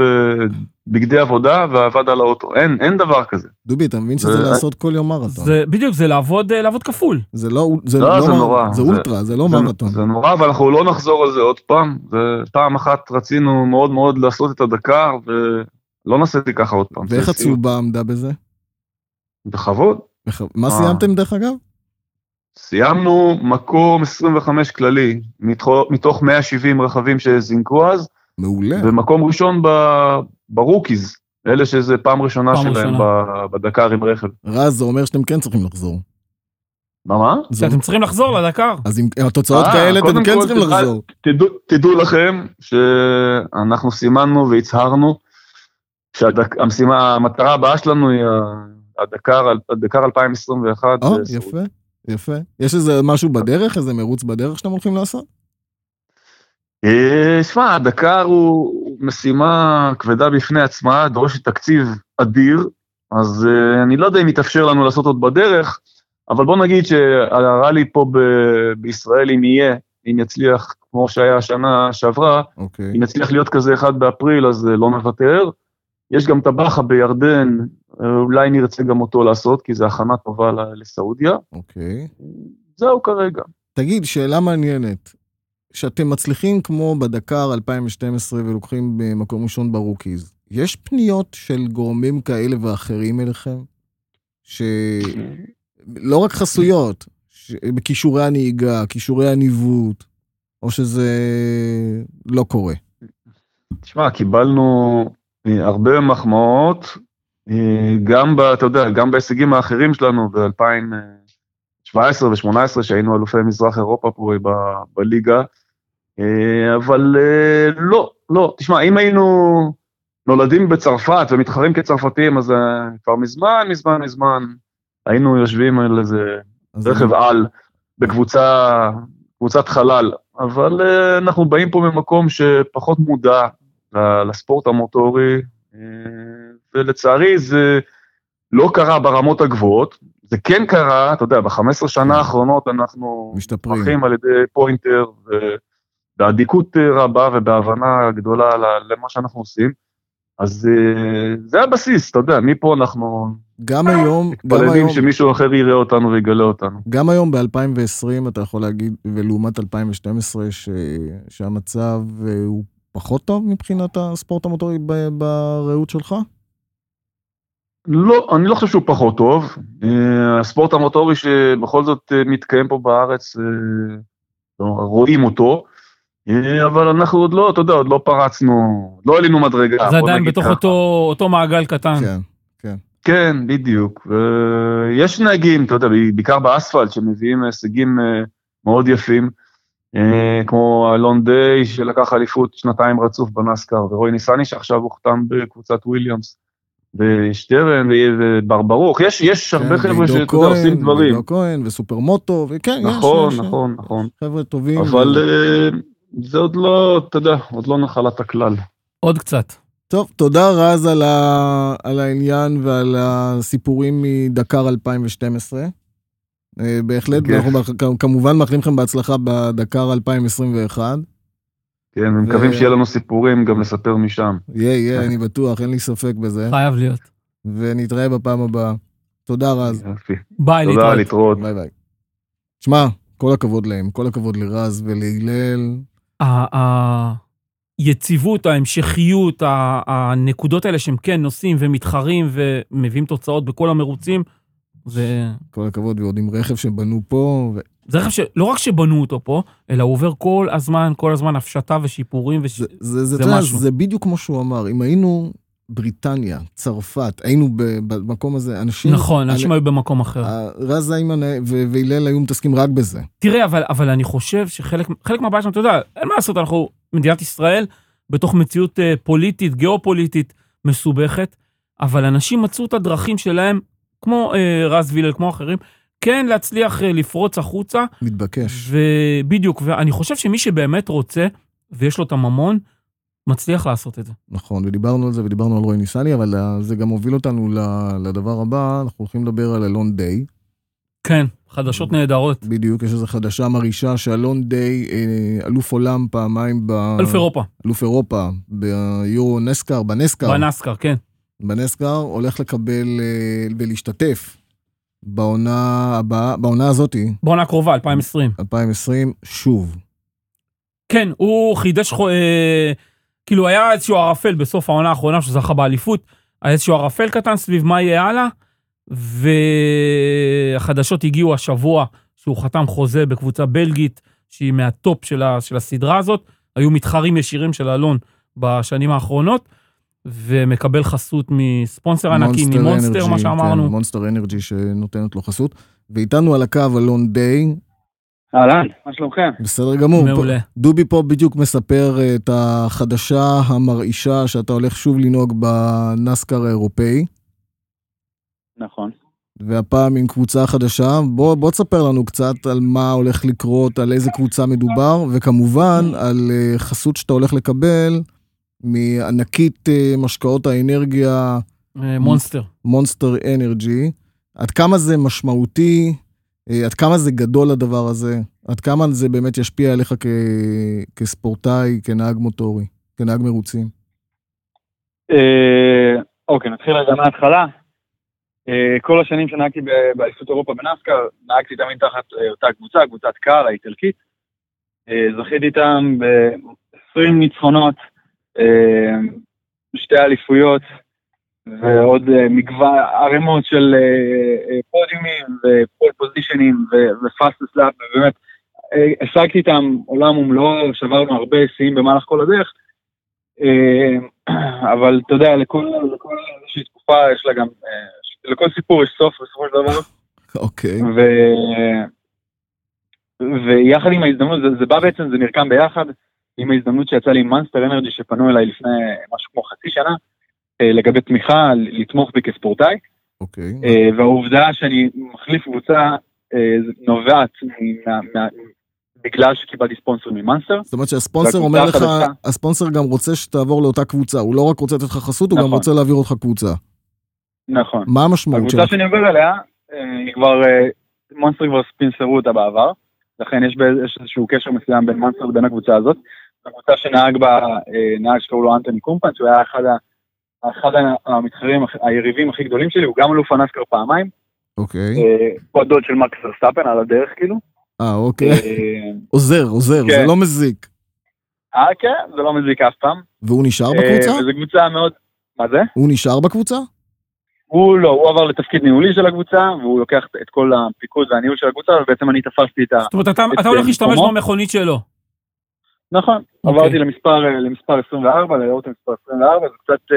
בבגדי עבודה ועבד על האוטו. אין, אין דבר כזה. דובי, אתה מבין שזה זה- לעשות כל יום מרתון. זה בדיוק, זה לעבוד אה, לעבוד כפול. זה לא, זה לא, זה מר- נורא. זה זה- אולטרה, זה לא זה- מרתון. זה נורא, אבל אנחנו לא נחזור על זה עוד פעם. זה פעם אחת רצינו מאוד מאוד לעשות את הדקר, לא נעשה את זה ככה עוד פעם. ואיך זה. הצהובה עמדה בזה? בכבוד. מה אה. סיימתם דרך אגב? סיימנו מקום 25 כללי, מתוך 170 רכבים שזינקו אז, מעולה. ומקום ראשון ב- ב rookies, אלה שזה פעם ראשונה פעם שלהם ראשונה. ב- בדקר עם רכב. רז, זה אומר שאתם כן צריכים לחזור. מה מה? זה- שאתם צריכים לחזור לדקר. אז אם התוצאות אה, כאלה, אתם כן כל, צריכים לחזור. תדעו, תדעו לכם שאנחנו סימנו והצהרנו שהמשימה, המטרה הבאה שלנו היא ה- הדקר, הדקר 2021. או. יפה, יפה. יש איזה משהו בדרך, איזה מרוץ בדרך שאתם הולכים לעשות? אה, שמע, הדקר הוא משימה כבדה בפני עצמה, דורשת תקציב אדיר, אז אה, אני לא יודע אם יתאפשר לנו לעשות עוד בדרך, אבל בוא נגיד שהראלי פה ב- בישראל, אם יהיה, אם יצליח, כמו שהיה השנה שעברה, אוקיי. אם יצליח להיות כזה אחד באפריל, אז אה, לא מוותר. יש גם טבחה בירדן, אולי נרצה גם אותו לעשות, כי זו הכנה טובה לסעודיה. אוקיי. זהו כרגע. תגיד, שאלה מעניינת. שאתם מצליחים כמו בדקר 2012 ולוקחים במקום ראשון ב rookies, יש פניות של גורמים כאלה ואחרים אליכם? שלא רק חסויות, ש... בכישורי הנהיגה, כישורי הניווט, או שזה לא קורה? תשמע, קיבלנו אה, הרבה מחמאות, אה, גם, ב, אתה יודע, גם בהישגים האחרים שלנו ב-2017 ו-2018, שהיינו אלופי מזרח אירופה פה ב- בליגה, אה, אבל אה, לא, לא, תשמע, אם היינו נולדים בצרפת ומתחרים כצרפתים, אז אה, כבר מזמן, מזמן, מזמן, היינו יושבים על איזה רכב על בקבוצה, קבוצת חלל, אבל אה, אנחנו באים פה ממקום שפחות מודע לספורט המוטורי, אה, ולצערי זה לא קרה ברמות הגבוהות, זה כן קרה, אתה יודע, ב-15 שנה האחרונות אנחנו משתפרים. על ידי פוינטר, ו- באדיקות אה, רבה ובהבנה גדולה למה שאנחנו עושים. אז אה, זה הבסיס, אתה יודע, מפה אנחנו גם היום, גם מתפללים היום, שמישהו אחר יראה אותנו ויגלה אותנו. גם היום ב-2020 אתה יכול להגיד, ולעומת 2012, ש... שהמצב אה, הוא פחות טוב מבחינת הספורט המוטורי ב- בראות שלך? לא, אני לא חושב שהוא פחות טוב. הספורט המוטורי שבכל זאת מתקיים פה בארץ, לא, רואים אותו, אבל אנחנו עוד לא, אתה יודע, עוד לא פרצנו, לא עלינו מדרגה. זה עדיין בתוך ככה. אותו אותו מעגל קטן. כן. כן, בדיוק. ויש נהגים, אתה יודע, בעיקר באספלט, שמביאים הישגים אה, מאוד יפים, אה, כמו אלון דיי, שלקח אליפות שנתיים רצוף בנסקר, ורועי ניסני, שעכשיו הוחתם בקבוצת וויליאמס, ושטרן ובר ברוך, יש, יש הרבה כן, חבר'ה ועידו שאתה יודע, עושים דברים. ועידו כהן וסופר מוטו, וכן, יש, נכון, יש, נכון, נכון. חבר'ה טובים. אבל אה, זה עוד לא, אתה יודע, עוד לא נחלת הכלל. עוד קצת. טוב, תודה רז על, ה... על העניין ועל הסיפורים מדקר 2012. אה, בהחלט, בכיף. ואנחנו מאח- כמובן מאחלים לכם בהצלחה בדקר 2021. כן, ומקווים ו- שיהיה לנו סיפורים גם לספר משם. יהיה, יהיה, אני בטוח, אין לי ספק בזה. חייב להיות. ונתראה בפעם הבאה. תודה רז. יופי. ביי, תודה, להתראות. להתראות. ביי ביי. שמע, כל הכבוד להם, כל הכבוד לרז ולהלל. היציבות, ההמשכיות, הנקודות האלה שהם כן נוסעים ומתחרים ומביאים תוצאות בכל המרוצים, זה, כל הכבוד, ועוד עם רכב שבנו פה. ו... זה רכב שלא רק שבנו אותו פה, אלא הוא עובר כל הזמן, כל הזמן הפשטה ושיפורים. וש... זה, זה, זה, זה יודע, משהו. זה בדיוק כמו שהוא אמר, אם היינו בריטניה, צרפת, היינו במקום הזה, אנשים... נכון, אנשים היו במקום אחר. רז זיימן ו- והלל היו מתעסקים רק בזה. תראה, אבל, אבל אני חושב שחלק חלק מהבעיה שלנו, אתה יודע, אין מה לעשות, אנחנו מדינת ישראל, בתוך מציאות אה, פוליטית, גיאופוליטית מסובכת, אבל אנשים מצאו את הדרכים שלהם, כמו אה, רז וילר, כמו אחרים, כן להצליח אה, לפרוץ החוצה, מתבקש. ובדיוק, ואני חושב שמי שבאמת רוצה, ויש לו את הממון, מצליח לעשות את זה. נכון, ודיברנו על זה ודיברנו על רועי ניסני, אבל זה גם הוביל אותנו לדבר הבא, אנחנו הולכים לדבר על אלון דיי. כן, חדשות נהדרות. בדיוק, יש איזו חדשה מרעישה שאלון דיי, אה, אלוף עולם פעמיים, ב... אלוף אירופה, אלוף אירופה, ביורו נסקר, בנסקר, בנסקר, כן. בנסקר, הולך לקבל אה, ולהשתתף בעונה הבאה, בעונה הזאתי, בעונה הקרובה, 2020. 2020, שוב. כן, הוא חידש אה, כאילו היה איזשהו ערפל בסוף העונה האחרונה שהוא זכה באליפות, היה איזשהו ערפל קטן סביב מה יהיה הלאה, והחדשות הגיעו השבוע שהוא חתם חוזה בקבוצה בלגית, שהיא מהטופ של, ה, של הסדרה הזאת, היו מתחרים ישירים של אלון בשנים האחרונות, ומקבל חסות מספונסר ענקי, ממונסטר, מה שאמרנו. כן, מונסטר אנרג'י שנותנת לו חסות. ואיתנו על הקו אלון דיי, אהלן, מה שלומכם? בסדר גמור. מעולה. דובי פה בדיוק מספר אה, את החדשה המרעישה שאתה הולך שוב לנהוג בנסקר האירופאי, נכון. והפעם עם קבוצה חדשה. בוא, בוא תספר לנו קצת על מה הולך לקרות, על איזה קבוצה מדובר, וכמובן על אה, חסות שאתה הולך לקבל מענקית אה, משקאות האנרגיה מונסטר. מונסטר אנרג'י. עד כמה זה משמעותי, עד כמה זה גדול הדבר הזה, עד כמה זה באמת ישפיע עליך כ... כספורטאי, כנהג מוטורי, כנהג מרוצים. אה, אוקיי, נתחיל רגע מההתחלה. אה, כל השנים שנהגתי באליפות אירופה בנסקר, נהגתי תמיד תחת אה, אותה קבוצה, קבוצת קאר האיטלקית. אה, זכיתי איתם ב-20 ניצחונות, אה, שתי אליפויות, ועוד אה, מגוון, ערימות של פודיומים ו pole position ים ו fastest lap, ובאמת, אה, השגתי איתם עולם ומלואו, שברנו הרבה שיאים במהלך כל הדרך. אה, [CLEARS THROAT] אבל אתה יודע, לכל, לכל איזושהי תקופה יש לה גם, לכל סיפור יש סוף בסופו של דבר. אוקיי, ו... ויחד עם ההזדמנות, זה, זה בא בעצם, זה נרקם ביחד עם ההזדמנות שיצאה לי עם מאנסטר אנרג'י שפנו אליי לפני משהו כמו חצי שנה, לגבי תמיכה, לתמוך בי כספורטאי, אוקיי. אה, והעובדה שאני מחליף קבוצה אה, נובעת בגלל שקיבלתי ספונסר ממאנסטר. זאת אומרת שהספונסר אומר לך, הספונסר גם רוצה שתעבור לאותה קבוצה, הוא לא רק רוצה לתת לך חסות, הוא גם נכון. רוצה להעביר אותך קבוצה. נכון. מה המשמעות שלה? הקבוצה שאני עובר אליה, אה, היא כבר, אה, מונסטר כבר ספנסרו אותה בעבר, לכן יש, איזשהו קשר מסוים בין מונסטר לבין הקבוצה הזאת. הקבוצה שנהג בה אה, נהג שקראו לו אנטוני קומפן, שהוא היה אחד, ה, אחד המתחרים, היריבים הכי גדולים שלי, הוא גם אלוף הנסקאר פעמיים, אוקיי. אה, הוא הדוד של מקס ורסטאפן על הדרך כאילו. אה, אוקיי. אה, עוזר, עוזר, כן. זה לא מזיק. אה כן, זה לא מזיק אף פעם. והוא נשאר אה, בקבוצה? וזו קבוצה מאוד, מה זה? הוא נשאר בקבוצה? הוא לא, הוא עבר לתפקיד ניהולי של הקבוצה, והוא לוקח את כל הפיקוד והניהול של הקבוצה, ובעצם אני תפסתי את ה... זאת אומרת, אתה, את, הולך להשתמש? במכונית שלו. נכון, אוקיי. עברתי למספר, אה, למספר 24, לאוטו מספר 24, זה קצת,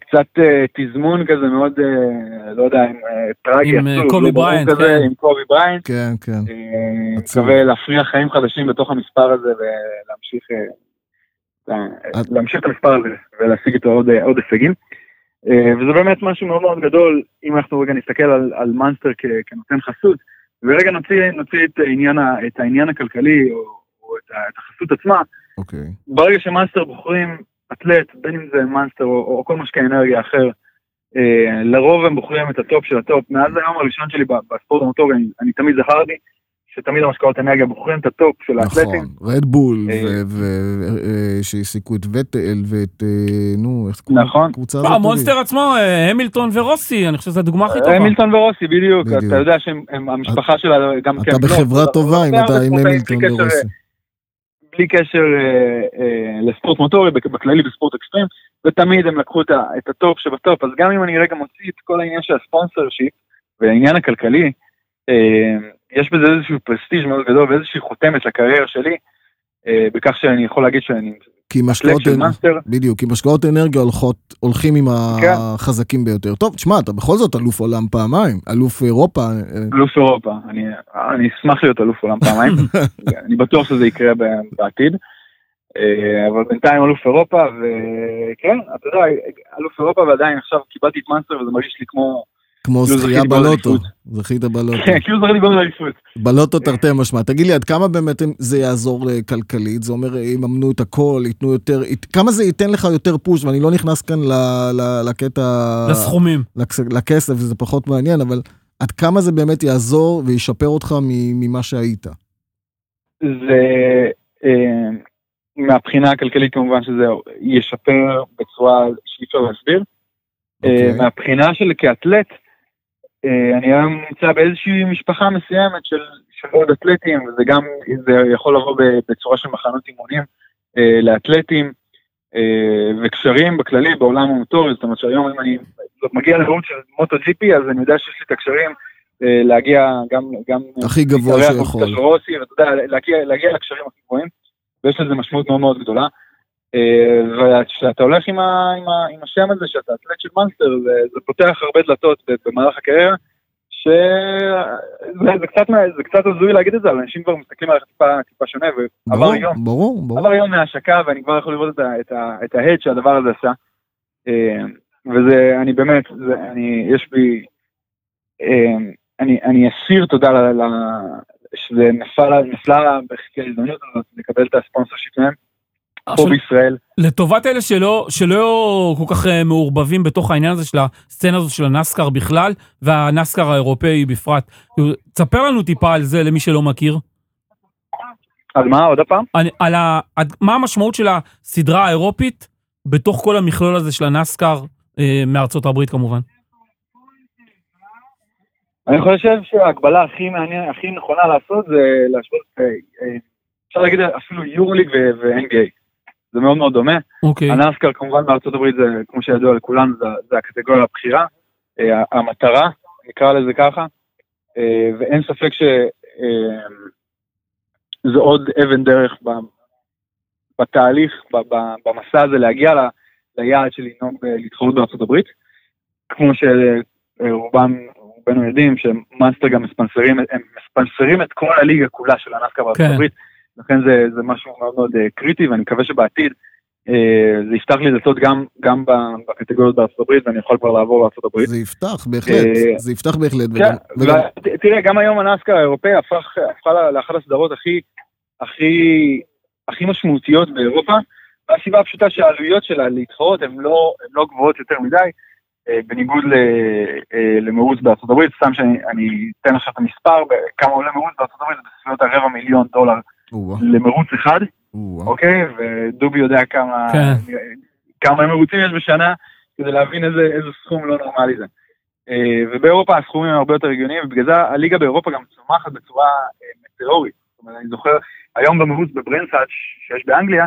קצת אה, תזמון כזה מאוד, אה, לא יודע, עם אה, טרגי עם, אה, עצוב, קובי בריינט, כן. עם קובי בריינט, כן, כן. אה, עצוב. מקווה להפריח חיים חדשים בתוך המספר הזה ולהמשיך אה, אה, להמשיך את המספר הזה ולהשיג איתו עוד, אה, עוד הישגים. אה, וזה באמת משהו מאוד מאוד גדול, אם אנחנו רגע נסתכל על, על מאנסטר כ- כנותן חסות, ורגע נוציא, נוציא את, העניין, את העניין הכלכלי או, או את, את החסות עצמה, אוקיי. ברגע שמאנסטר בוחרים אתלט, בין אם זה מאנסטר או, או כל משקה אנרגיה אחר, אה, לרוב הם בוחרים את הטופ של הטופ. מאז היום הראשון שלי בספורט המוטורי, אני, אני תמיד זכרתי שתמיד המשקאות אנרגיה בוחרים את הטופ של האתלטים. נכון, רדבול, אה, שהעסיקו את וטל ואת, אה, נו, איך קוראים נכון. לקבוצה מה, הזאת? המונסטר עצמו, אה, המילטון ורוסי, אני חושב שזו הדוגמה הכי טובה. המילטון ורוסי, בדיוק. בדיוק. אתה יודע שהמשפחה שלה גם כן... אתה לא, בחברה לא, טובה אם לא, אתה לא, עם המילטון ורוסי. בלי קשר אה, אה, לספורט מוטורי, בכ- בכללי בספורט אקסטרים, ותמיד הם לקחו את, את הטופ שבטופ, אז גם אם אני רגע מוציא את כל העניין של ה sponsorship והעניין הכלכלי, אה, יש בזה איזשהו פרסטיג' מאוד גדול ואיזושהי חותמת לקריירה שלי, אה, בכך שאני יכול להגיד שאני כי משקאות, אנ- בדיוק, כי משקאות אנרגיה הולכות, הולכים עם כן. החזקים ביותר. טוב, תשמע, אתה בכל זאת אלוף עולם פעמיים, אלוף אירופה. אה, אלוף אירופה, אני, אני אשמח להיות אלוף עולם פעמיים, [LAUGHS] אני בטוח שזה יקרה בעתיד. אה, אבל בינתיים אלוף אירופה, וכן, אתה יודע, אלוף אירופה ועדיין עכשיו קיבלתי את מאנסטר וזה מרגיש לי כמו, כמו כאילו זכייה בלוטו. זכית בלוטו. כן, כאילו זכיתי בעוד אליפות. בלוטו תרתי משמע. תגיד לי, עד כמה באמת זה יעזור אה, כלכלית? זה אומר, אה, יממנו את הכל, ייתנו יותר, כמה זה ייתן לך יותר פוש? ואני לא נכנס כאן ל- ל- לקטע... לסכומים. לכס- לכסף, זה פחות מעניין, אבל עד כמה זה באמת יעזור וישפר אותך מ- ממה שהיית? זה, אה, מהבחינה הכלכלית כמובן שזה ישפר בצורה שאי אפשר להסביר. אה, אוקיי. מהבחינה של כאתלט, אני היום נמצא באיזושהי משפחה מסוימת של, של עוד אתלטים, וזה גם, זה יכול לבוא בצורה של מחנות אימונים אה, לאתלטים אה, וקשרים בכללי בעולם המוטורי, זאת אומרת שהיום אם אני מגיע לרוץ של מוטו ג'י פי, אז אני יודע שיש לי את הקשרים אה, להגיע גם... גם הכי גבוה שיכול. ואתה יודע, להגיע, להגיע לקשרים הכי גבוהים, ויש לזה משמעות מאוד מאוד גדולה. וכשאתה הולך עם, ה, עם, ה, עם השם הזה, שאתה אתלט של מאנסטר, זה, זה פותח הרבה דלתות במהלך הקריירה, שזה זה קצת, זה קצת הזוי להגיד את זה, אבל אנשים כבר מסתכלים עליך טיפה, טיפה שונה, ועבר ברור, יום, ברור, ברור. עבר יום מההשקה ואני כבר יכול לראות את, ה, את, ה, את ההד שהדבר הזה עשה. אה, וזה, אני באמת, זה, אני, יש בי, אה, אני, אני אסיר תודה ל, ל, שזה נפל, נפלה בחצי ההזדמנות הזאת לקבל את הספונסר שיט מהם, פה בישראל. לטובת אלה שלא, שלא כל כך אה, מעורבבים בתוך העניין הזה של הסצנה הזאת של הנסקר בכלל, והנסקר האירופאי בפרט, תספר לנו טיפה על זה למי שלא מכיר. אז מה, עוד פעם? על, על ה, מה המשמעות של הסדרה האירופית בתוך כל המכלול הזה של הנסקר אה, מארצות הברית כמובן. אני חושב שההקבלה הכי מעניינת, הכי נכונה לעשות זה להשוות, אה, אה, אפשר להגיד אפילו יורוליג ו-NBA. זה מאוד מאוד דומה. אוקיי. הנסקר כמובן בארצות הברית זה, כמו שידוע לכולנו, זה, זה הקטגוריה הבכירה, אה, המטרה, נקרא לזה ככה, אה, ואין ספק שזה עוד אבן דרך ב, בתהליך, ב, ב, במסע הזה להגיע ל, ליעד של לנהוג להתחרות בארצות הברית. כמו שרובם, רובנו יודעים, שמאנסטר גם מספנסרים, הם מספנסרים את כל הליגה כולה של הנסקר בארצות כן. הברית. לכן זה, זה משהו מאוד מאוד אה, קריטי, ואני מקווה שבעתיד אה, זה יפתח לי דלתות גם, גם בקטגוריות בארצות הברית, ואני יכול כבר לעבור לארצות הברית. זה יפתח, בהחלט, אה, זה יפתח בהחלט. כן, וגם- וגם- תראה, גם היום הנסקר האירופאי הפך, הפכה לאחת הסדרות הכי, הכי, הכי משמעותיות באירופה, מהסיבה הפשוטה שהעלויות שלה להתחרות הן לא, לא גבוהות יותר מדי, בניגוד ל, למרוץ בארצות הברית, סתם שאני אני אתן עכשיו את המספר, כמה עולה מרוץ בארצות הברית, זה בסביבות הרבע מיליון דולר למרוץ אחד. אוקיי? ודובי יודע כמה, כן. כמה מרוצים יש בשנה, כדי להבין איזה, איזה סכום לא נורמלי זה. אה, ובאירופה הסכומים הם הרבה יותר הגיוניים, ובגלל זה הליגה באירופה גם צומחת בצורה אה, מטאורית. זאת אומרת, אני זוכר, היום במרוץ בברנסאץ' שיש באנגליה,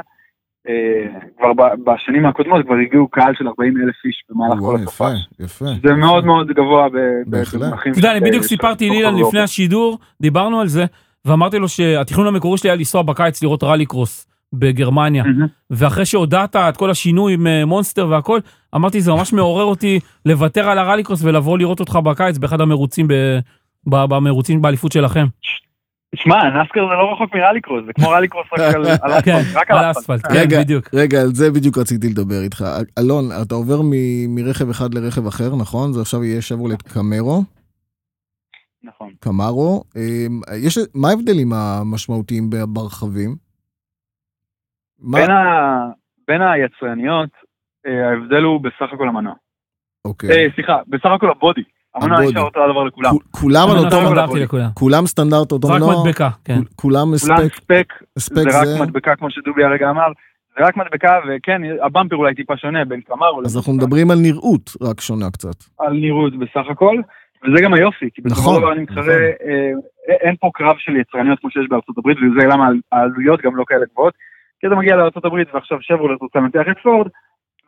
אה, כבר בשנים הקודמות כבר הגיעו קהל של 40 אלף איש במהלך כל הסופה. יפה, יפה. זה מאוד מאוד גבוה בהחלט. אתה יודע, אני בדיוק סיפרתי לאילן אירופה. לפני השידור, דיברנו על זה, ואמרתי לו שהתכנון המקורי שלי היה לנסוע בקיץ לראות ראלי קרוס בגרמניה. מהמם. ואחרי שהודעת את כל השינוי עם אה, מונסטר והכל, אמרתי זה ממש מעורר אותי לוותר על הרליקרוס ולבוא לראות אותך בקיץ באחד המרוצים ב... ב- במרוצים באליפות שלכם. שמע, נסקר זה לא רחוק מרליקרוס, זה כמו רליקרוס רק על [LAUGHS] כן, אספלט, רק על האספלט, אספלט. כן, רגע, בדיוק. רגע, על זה בדיוק רציתי לדבר איתך. אלון, אתה עובר מ- מרכב אחד לרכב אחר, נכון? זה עכשיו יהיה שברולט קמרו, נכון. קמרו. אמ, יש, מה ההבדלים המשמעותיים ב- ברכבים? מה? בין, ה... בין היצרניות, אה, ההבדל הוא בסך הכל המנוע. אוקיי. אה, סליחה, בסך הכל הבודי. המנוע. נשאר אותו הדבר לכולם. כולם על אותו, לכולם. כולם סטנדרט אותו זה רק מנוע? מדבקה, כן. כול- כולם ספק, זה רק? מדבקה כמו שדובי הרגע אמר, זה רק מדבקה, וכן, הבמפר אולי טיפה שונה בין קמרו אז אנחנו מדברים על נראות רק שונה קצת. על נראות בסך הכל, וזה גם היופי, כי בסופו נכון, של דבר אני מתחרה, נכון. אה, אין פה קרב של יצרניות כמו שיש בארצות הברית, וזה למה העלויות גם לא כאלה גבוהות, כי אתה מגיע לארצות הברית ועכשיו שברולט רוצה לנתח את פורד,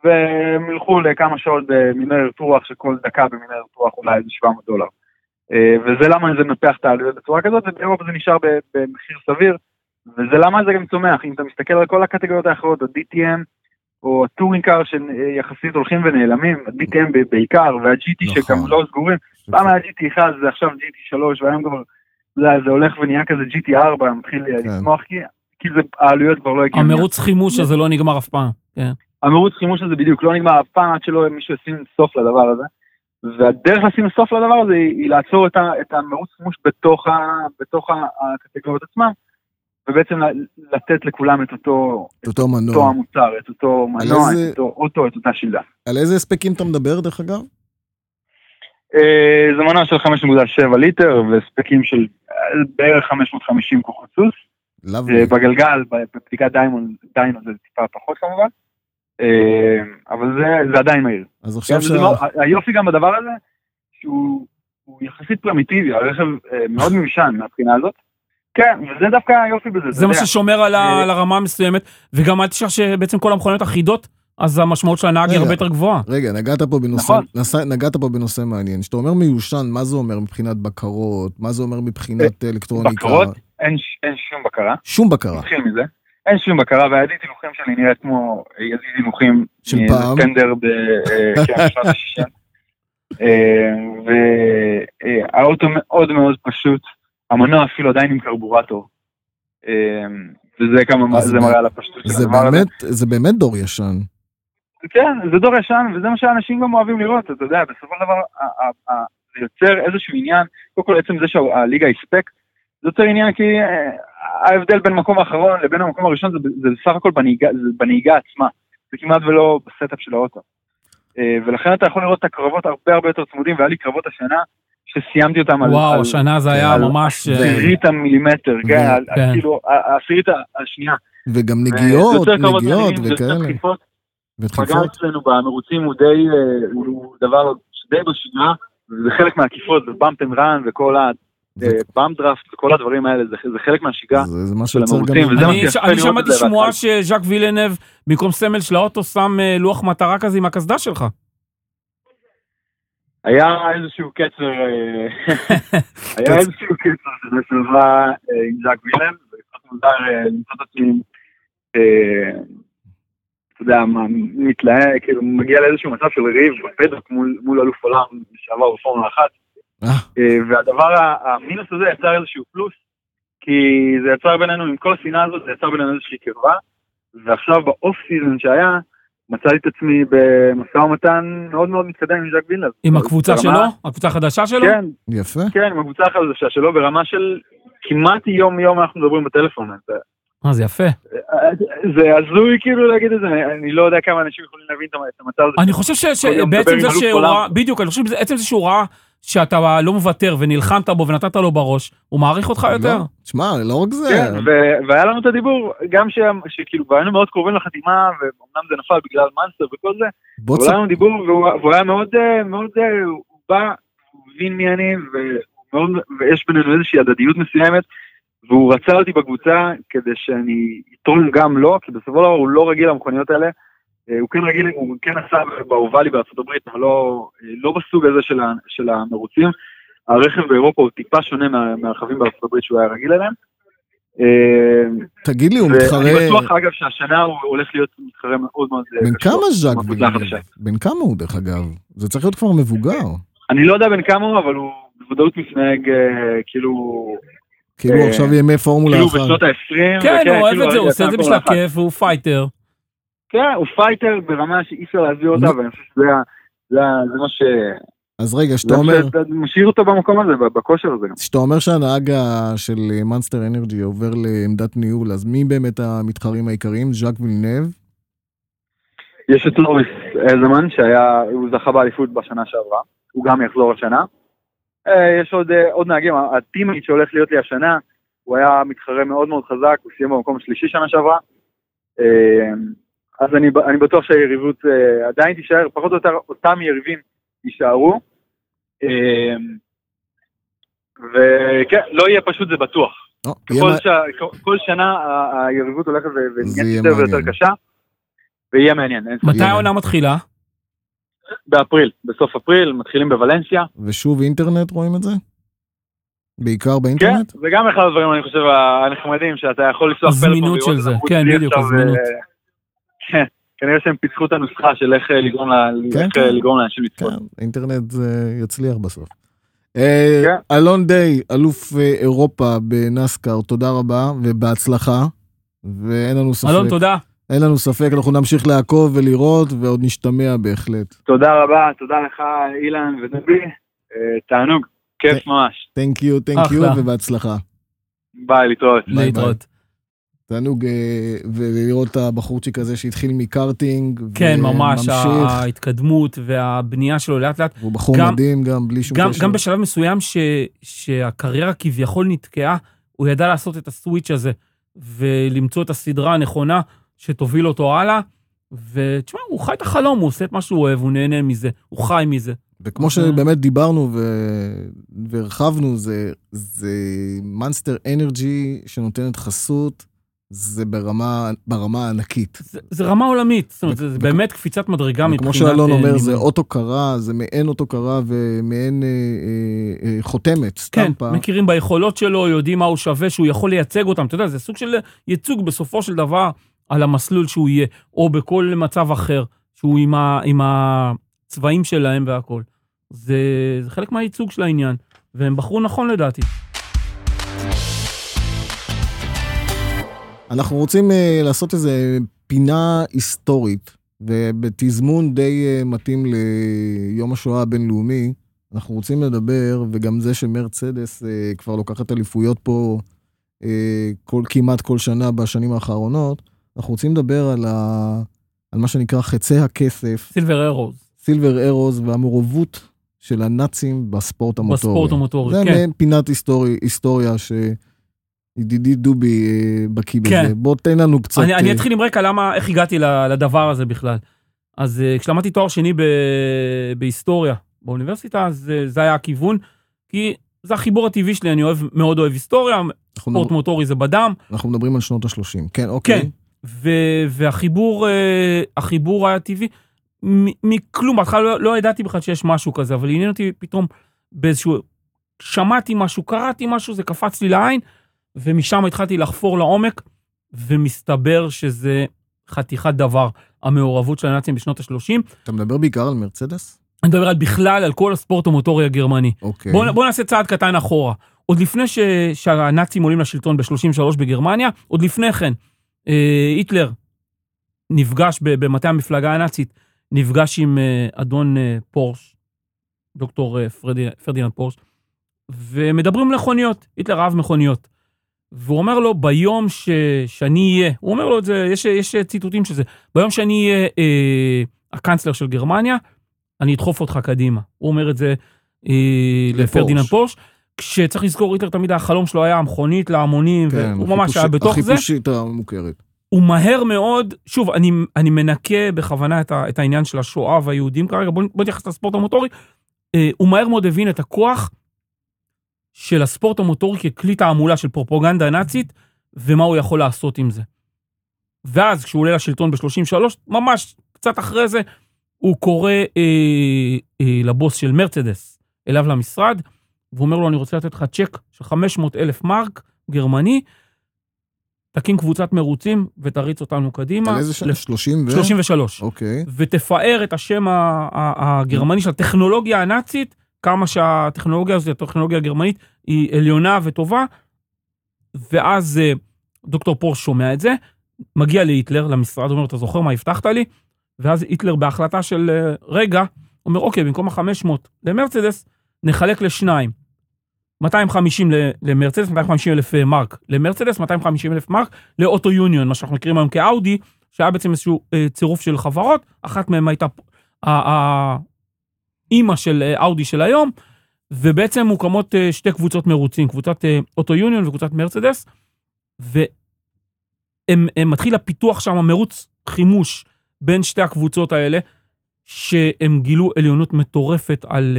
והם ילכו לכמה שעות במינרט רוח, שכל דקה במינרט רוח אולי איזה 700 דולר. אה, וזה למה זה מנפח את העלויות בצורה כזאת, ובאירופה זה נשאר במחיר סביר, וזה למה זה גם צומח, אם אתה מסתכל על כל הקטגוריות האחרות, ה-DTM, או הטורינג קאר שיחסית הולכים ונעלמים, ה-DTM בעיקר, וה-GT נכון. שגם לא סגורים, פעם היה GT1 זה עכשיו GT3 והיום כבר זה, זה הולך ונהיה כזה GT4 מתחיל כן. לצמוח כי, כי זה העלויות כבר לא הגיוניות. המרוץ חימוש הזה לא נגמר אף פעם. כן. המרוץ חימוש הזה בדיוק לא נגמר אף פעם עד שלא מישהו ישים סוף לדבר הזה. והדרך לשים סוף לדבר הזה היא, לעצור את, ה, את המרוץ חימוש בתוך, הקטגוריות עצמם ובעצם לתת לכולם את אותו, את אותו אותו מנוע. המוצר, את אותו מנוע, איזה- את אותו אוטו, את אותה שלדה. על איזה הספקים אתה מדבר דרך אגב? אה, זה מנוע של 5.7 ליטר והספקים של אה, בערך 550 כוחות סוס. אה, בגלגל, בבדיקת דיימון, דיינו זה טיפה פחות כמובן. אבל זה, זה עדיין מהיר. אז עכשיו שה... זה מאוד- היופי גם בדבר הזה, שהוא הוא יחסית פרימיטיבי, הרכב מאוד מיושן מהבחינה הזאת. כן, וזה דווקא היופי בזה. זה מה. ששומר על הרמה המסוימת, וגם אל תשכח שבעצם כל המכוניות אחידות, אז המשמעות של הנהג היא. הרבה יותר גבוהה. רגע, נגעת פה בנושא, נכון. נסע, נגעת פה בנושא מעניין. כשאתה אומר מיושן, מה זה אומר מבחינת בקרות? מה זה אומר מבחינת אלקטרוניקה? בקרות? אין, אין שום בקרה, שום בקרה. נתחיל מזה. אין שום בקרה, והידיד הילוכים שלי נראית כמו ידיד הילוכים של מאיזה פעם. טנדר בשנות [LAUGHS] ה-60. והאוטו מאוד מאוד פשוט, המנוע אפילו עדיין עם קרבורטור. אה, וזה כמה, אז זה ב- מראה על הפשטות של זה הדבר הזה. זה באמת דור ישן. כן, זה דור ישן, וזה מה שאנשים גם אוהבים לראות, אתה יודע, בסופו של דבר, זה יוצר איזשהו עניין, קודם כל עצם זה שהליגה היא spec, זה יוצר עניין כי אה, ההבדל בין המקום האחרון לבין המקום הראשון זה, זה בסך הכל בנהיגה, זה בנהיגה עצמה, זה כמעט ולא ב setup של האוטו. אה, ולכן אתה יכול לראות את הקרבות הרבה הרבה יותר צמודים, והיה לי קרבות השנה שסיימתי אותם על... וואו, השנה זה היה על ממש... אה, עשירית המילימטר, ו- כן, על- כן. כאילו, העשירית השנייה. וגם נגיעות, נגיעות וכאלה. פגע אצלנו במרוצים הוא די, אה, הוא דבר די בשגרה, וזה חלק מהעקיפות, ו bump and run וכל זה- ה bump draft וכל הדברים האלה, זה זה חלק מהשגרה. זה זה מה של שיוצר גם... אני אני שמעתי זה שמועה. שז'אק וילנב, במקום סמל של האוטו, שם אה, לוח מטרה כזה עם הקסדה שלך. היה איזשהו קצר, אה, [LAUGHS] היה איזשהו קצר שזה אה, עם ז'אק וילנב, וקצת מוזר אה, למצוא את עצמי, אה, אתה יודע, מה, מתלהה, כאילו מגיע לאיזשהו מצב של ריב בפדוק מול מול אלוף עולם לשעבר בפורמולה אחת. אה, אה, והדבר, המינוס הזה יצר איזשהו פלוס, כי זה יצר בינינו, עם כל השנאה הזאת, זה יצר בינינו איזושהי קרבה, ועכשיו באוף סיזון שהיה, מצאתי את עצמי במשא ומתן מאוד מאוד מתקדם עם ז'אק וילנב. עם הקבוצה ברמה- שלו? הקבוצה החדשה שלו? כן, יפה. כן, עם הקבוצה החדשה שלו, ברמה של כמעט יום יום אנחנו מדברים בטלפון. אה, זה יפה. זה הזוי כאילו להגיד את זה, אני- אני לא יודע כמה אנשים יכולים להבין את המצב הזה. אני חושב שבעצם זה שהוא. ראה, בדיוק, אני חושב שעצם זה שהוא ראה שאתה לא מוותר ונלחמת בו ונתת לו בראש, הוא מעריך אותך יותר. לא, תשמע, לא רק זה. כן, והיה לנו את הדיבור, גם ש- שכאילו, והיינו מאוד קרובים לחתימה, ואומנם זה נפל בגלל מאנסטר וכל זה, אבל. היה לנו דיבור, והוא היה מאוד, אה, מאוד, אה, הוא בא, הוא הבין מי אני, ויש בינינו איזושהי הדדיות מסוימת, והוא רצה אותי בקבוצה כדי שאני אתרום גם לו, כי בסופו של דבר הוא לא רגיל למכוניות האלה. אה, הוא כן רגיל, הוא כן עשה באובלי בארצות הברית, אבל לא, אה, לא בסוג הזה של, ה, של המרוצים. הרכב באירופה הוא טיפה שונה מה, מהרכבים בארצות הברית שהוא היה רגיל אליהם. אה, תגיד לי, הוא מתחרה... בטוח אגב שהשנה הוא הולך להיות מתחרה מאוד מאוד בן כמה ז'אק וילנב? בן כמה הוא, דרך אגב? זה צריך להיות כבר מבוגר. אני לא יודע בן כמה הוא, אבל הוא בוודאות מתנהג כאילו, כאילו אה, עכשיו ימי פורמולה כאילו אחת. בשנות ה-20. כן, הוא אוהב את זה, הוא עושה את זה בשביל הכיף, והוא fighter. כן, הוא fighter ברמה שאי אפשר להסביר אותה. ואני חושב שזה מה ש... אז רגע, שאתה אומר... שמשאיר אותו במקום הזה, בכושר הזה גם. כשאתה אומר שהנהג של מאנסטר אנרג'י עובר לעמדת ניהול, אז מי באמת המתחרים העיקריים? ז'אק וילנב? יש את לוריס אלזמן, שהיה, הוא זכה באליפות בשנה שעברה, הוא גם יחזור השנה. אה, יש עוד, אה, עוד נהגים, הטימייט שהולך להיות לי השנה, הוא היה מתחרה מאוד מאוד חזק, הוא סיים במקום השלישי שנה שעברה. אה, אז אני, אני בטוח שהיריבות עדיין תישאר, פחות או יותר אותם יריבים יישארו. וכן, לא יהיה פשוט, זה בטוח. יהיה כל, מה- ש... כל שנה היריבות הולכת ונהיית יותר ויותר. קשה, ויהיה מעניין. מתי. העונה מתחילה? באפריל, בסוף אפריל, מתחילים בוולנסיה. ושוב אינטרנט רואים את זה? בעיקר כן, באינטרנט? זה גם אחד הדברים, אני חושב, הנחמדים, שאתה יכול הזמינות פלאפון של ולראות את זה, כן, בדיוק, הזמינות. אה, [LAUGHS] כן, כנראה שהם פיתחו את הנוסחה של איך אה, לגרום כן, כן. אה, לגרום לאנשים לצפות. כן, אינטרנט זה יצליח בסוף. כן. אלון דיי, אלוף אירופה בנסקר, תודה רבה ובהצלחה. ואין לנו ספק, אלון, תודה. אין לנו ספק, אנחנו נמשיך לעקוב ולראות ועוד נשתמע בהחלט. תודה רבה, תודה לך, אילן ודבי, אה, תענוג, כיף ממש. Thank you, thank you אחלה. ובהצלחה. ביי, להתראות. ביי, להתראות. תענוג אה, ולראות את הבחורצ'יק הזה שהתחיל מקארטינג. כן, ממש, ההתקדמות והבנייה שלו לאט לאט. והוא בחור גם- מדהים גם, בלי שום קשר. גם בשלב מסוים ש, שהקריירה כביכול נתקעה, הוא ידע לעשות את הסוויץ' הזה ולמצוא את הסדרה הנכונה שתוביל אותו הלאה. ותשמע, הוא חי את החלום, הוא עושה את מה שהוא אוהב, הוא נהנה מזה, הוא חי מזה. וכמו שבאמת דיברנו ו- והרחבנו, זה, זה מאנסטר אנרג'י שנותנת חסות, זה ברמה, ברמה ענקית. זה, זה רמה עולמית, זאת אומרת, ו- זה ו- באמת קפיצת מדרגה מבחינת... כמו שאלון אה, אומר, זה ניהול. אוטו-קרה, זה מעין אוטו-קרה ומעין אה, אה, אה, חותמת, כן, סטמפה. מכירים ביכולות שלו, יודעים מה הוא שווה, שהוא יכול לייצג אותם. אתה יודע, זה סוג של ייצוג בסופו של דבר על המסלול שהוא יהיה, או בכל מצב אחר, שהוא עם, ה, עם הצבעים שלהם והכל. זה, זה חלק מהייצוג של העניין, והם בחרו נכון לדעתי. אנחנו רוצים אה, לעשות איזה פינה היסטורית, ובתזמון די אה, מתאים ליום השואה הבינלאומי, אנחנו רוצים לדבר, וגם זה שמרצדס אה, כבר לוקחת אליפויות פה אה, כל, כמעט כל שנה בשנים האחרונות, אנחנו רוצים לדבר על, ה, על מה שנקרא חצי הכסף, סילבר ארוז, סילבר ארוז והמעורבות של הנאצים בספורט המוטורי. בספורט המוטורי, זה כן. מעין פינת היסטורי, היסטוריה שידידי דובי אה, בקיא בזה. כן. בוא תן לנו קצת... אני, אני אה, אתחיל עם רקע למה, איך הגעתי לדבר הזה בכלל. אז אה, כשלמדתי תואר שני ב, בהיסטוריה באוניברסיטה, אז זה היה הכיוון, כי זה החיבור הטבעי שלי, אני אוהב, מאוד אוהב היסטוריה, ספורט מדבר, מוטורי זה בדם, אנחנו מדברים על שנות ה-30. כן, אוקיי. כן. ו- והחיבור אה, החיבור היה טבעי מכלום, בהתחלה לא, לא ידעתי בכלל שיש משהו כזה, אבל עניין אותי פתאום באיזשהו, שמעתי משהו, קראתי משהו, זה קפץ לי לעין, ומשם התחלתי לחפור לעומק, ומסתבר שזה חתיכת דבר, המעורבות של הנאצים בשנות ה-30. אתה מדבר בעיקר על מרצדס? אני מדבר על בכלל על כל הספורט המוטורי הגרמני. אוקיי. בואו בוא נעשה צעד קטן אחורה. עוד לפני ש, שהנאצים עולים לשלטון ב-33 בגרמניה, עוד לפני כן, היטלר נפגש במטה המפלגה הנאצית, נפגש עם אה, אדון אה, פורש, דוקטור אה, פרדי, פרדיננד פורש, ומדברים מכוניות, היטלר אהב מכוניות. והוא אומר לו, ביום ש, שאני אהיה, הוא אומר לו את זה, יש, יש ציטוטים של זה, ביום שאני אהיה אה, הקאנצלר של גרמניה, אני אדחוף אותך קדימה. הוא אומר את זה אה. לפרדיננד פורש. כשצריך לזכור, היטלר תמיד החלום שלו היה המכונית להמונים, כן, והוא ממש היה בתוך זה. החיפושית המוכרת. הוא מהר מאוד, שוב, אני, אני מנקה בכוונה את, ה, את העניין של השואה והיהודים כרגע, בוא, בוא נתייחס לספורט המוטורי. אה, הוא מהר מאוד הבין את הכוח של הספורט המוטורי ככלי תעמולה של פרופוגנדה נאצית, ומה הוא יכול לעשות עם זה. ואז כשהוא עולה לשלטון ב-33, ממש קצת אחרי זה, הוא קורא אה, אה, לבוס של מרצדס אליו למשרד, והוא אומר לו, אני רוצה לתת לך צ'ק של 500 אלף מרק גרמני, תקים קבוצת מרוצים ותריץ אותנו קדימה. על איזה שנה? ל- 30 ו... 33. אוקיי. ותפאר את השם הגרמני של הטכנולוגיה הנאצית, כמה שהטכנולוגיה הזאת, הטכנולוגיה הגרמנית, היא עליונה וטובה. ואז אה, דוקטור פורש שומע את זה, מגיע להיטלר, למשרד, אומר, אתה זוכר מה הבטחת לי? ואז היטלר בהחלטה של אה, רגע, אומר, אוקיי, במקום ה-500 למרצדס, נחלק לשניים. 250 ל- למרצדס, 250 אלף אה, מרק. למרצדס, 250 אלף מרק לאוטו יוניון, מה שאנחנו מכירים היום כאאודי, שהיה בעצם איזשהו אה, צירוף של חברות, אחת מהן הייתה האימא של אה, אאודי של היום, ובעצם מוקמות שתי קבוצות מרוצים, קבוצת אוטו יוניון וקבוצת מרצדס, ומתחיל הפיתוח שם, מרוץ חימוש בין שתי הקבוצות האלה, שהם גילו עליונות מטורפת על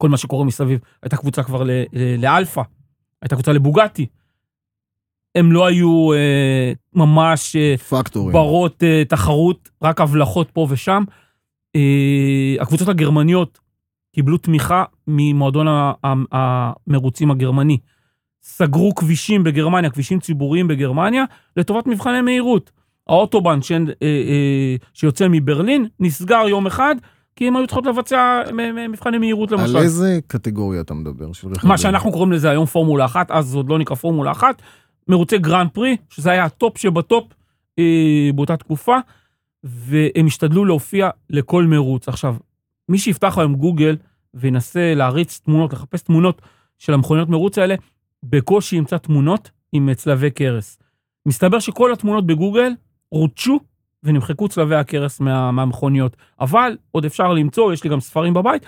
כל מה שקורה מסביב. הייתה קבוצה כבר לאלפא, הייתה קבוצה לבוגטי. הם לא היו אה, ממש אה, פקטורים. ברות אה, תחרות, רק הבלחות פה ושם. אה, הקבוצות הגרמניות קיבלו תמיכה ממועדון המרוצים הגרמני. סגרו כבישים בגרמניה, כבישים ציבוריים בגרמניה, לטובת מבחני מהירות. האוטובן ש... אה, אה, שיוצא מברלין נסגר יום אחד, כי הם היו צריכות לבצע מבחני מהירות למשל. על איזה קטגוריה אתה מדבר? של רכבים? מה שאנחנו קוראים לזה היום פורמולה אחת, אז זה עוד לא נקרא פורמולה אחת, מרוצי גרנד פרי, שזה היה הטופ שבטופ אה, באותה תקופה, והם השתדלו להופיע לכל מרוץ. עכשיו, מי שיפתח היום גוגל וינסה להריץ תמונות, לחפש תמונות של המכוניות מרוץ האלה, בקושי ימצא תמונות עם צלבי קרס. מסתבר שכל התמונות בגוגל רוטשו ונמחקו צלבי הקרס מה, מהמכוניות. אבל עוד אפשר למצוא, יש לי גם ספרים בבית,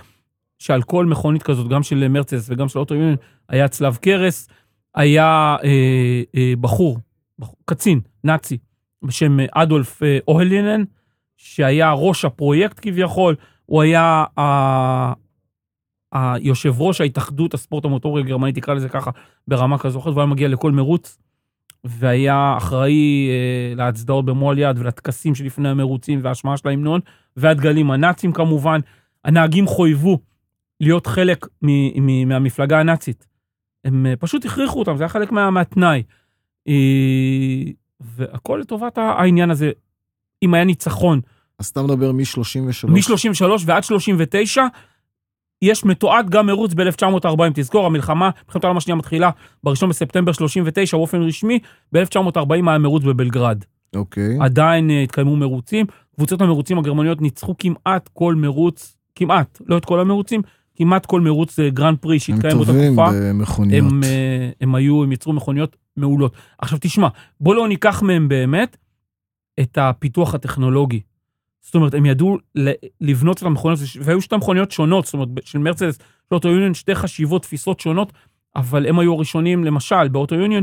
שעל כל מכונית כזאת, גם של מרצדס וגם של אוטו יוניון, היה צלב קרס, היה אה, אה, בחור, בחור, קצין, נאצי, בשם אה, אדולף אה, אוהלינן, שהיה ראש הפרויקט כביכול, הוא היה ה- היושב ראש ההתאחדות הספורט המוטורי הגרמני, תקרא לזה ככה, ברמה כזו אחרת, והוא היה מגיע לכל מרוץ, והיה אחראי אה, להצדעות במועל יד ולטקסים שלפני המרוצים וההשמעה של ההמנון, והדגלים הנאצים כמובן. הנהגים חויבו להיות חלק מ- מ- מהמפלגה הנאצית. הם אה, פשוט הכריחו אותם, זה היה חלק מה, מהתנאי. אה, והכל לטובת העניין הזה. אם היה ניצחון אז אתה מדבר מ-33. מ-33 ועד 39, יש מתועד גם מרוץ ב-1940. תזכור, המלחמה, מלחמת העולם השנייה מתחילה ב-1 בספטמבר 39, באופן רשמי, ב-1940 היה מרוץ בבלגרד. אוקיי. עדיין אה, התקיימו מרוצים. קבוצות המרוצים הגרמניות ניצחו כמעט כל מרוץ, כמעט, לא את כל המרוצים, כמעט כל מרוץ אה, גרנד פרי הם שהתקיים באותה טובים תקופה. במכוניות. הם, אה, הם היו, הם יצרו מכוניות מעולות. עכשיו תשמע, בוא לא ניקח מהם באמת את הפיתוח הטכנולוגי. זאת אומרת, הם ידעו לבנות את המכוניות, והיו שתי מכוניות שונות, זאת אומרת, של מרצדס, לאוטו יוניון, שתי חשיבות, תפיסות שונות, אבל הם היו הראשונים, למשל, באוטו יוניון,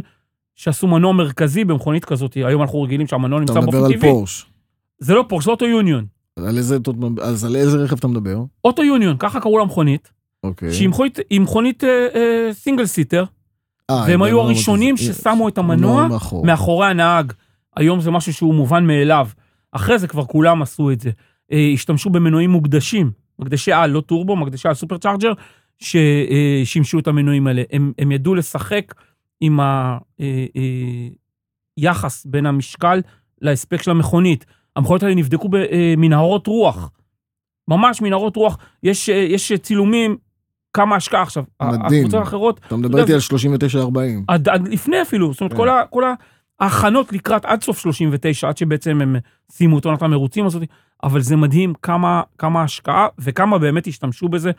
שעשו מנוע מרכזי במכונית כזאת, היום אנחנו רגילים שהמנוע אתה נמצא מדבר באופן על טבעי. פורש. זה לא פורש, זה אוטו יוניון. על איזה, אז על איזה רכב אתה מדבר? אוטו יוניון, ככה קראו למכונית, אוקיי. שהיא מכונית, מכונית אה, אה, סינגל סיטר, אה, והם הם היו לא- הראשונים זה- ששמו את המנוע מאחור. מאחורי הנהג. היום זה משהו שהוא מובן מאליו. אחרי זה כבר כולם עשו את זה. אה, השתמשו במנועים מוקדשים, מקדשי על, לא טורבו, מקדשי על סופר צ'ארג'ר, ששימשו את המנועים האלה. הם, הם ידעו לשחק עם היחס בין המשקל להספק של המכונית. המכוניות האלה נבדקו במנהרות רוח. ממש מנהרות רוח. יש, אה, יש צילומים, כמה השקעה עכשיו. מדהים. הקבוצות האחרות אתה מדבר איתי על 39-40. עד, עד לפני אפילו, זאת אומרת, כן. כל, ה, כל ההכנות לקראת עד סוף 39, עד שבעצם הם סיימו את עונת המרוצים הזאת, אבל זה מדהים כמה, כמה השקעה וכמה באמת השתמשו בזה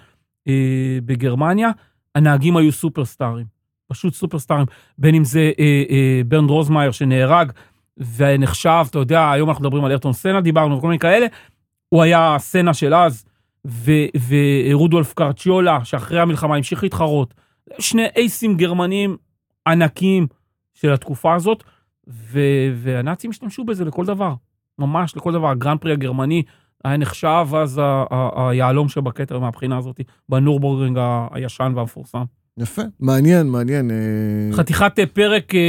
אה, בגרמניה. הנהגים היו סופרסטארים, פשוט סופרסטארים, בין אם זה אה, אה, ברנד רוזמאייר שנהרג ונחשב, אתה יודע, היום אנחנו מדברים על ארטון סנה, דיברנו וכל מיני כאלה, הוא היה סנה של אז, ו- ורודולף קרצ'יולה, שאחרי המלחמה המשיך להתחרות. שני אייסים גרמנים ענקיים של התקופה הזאת, ו- והנאצים השתמשו בזה לכל דבר, ממש לכל דבר. הגרנד פרי הגרמני היה נחשב אז היהלום שבכתר מהבחינה הזאת, בנורבורגרינג הישן והמפורסם. יפה, מעניין, מעניין. אה, חתיכת אה, פרק אה,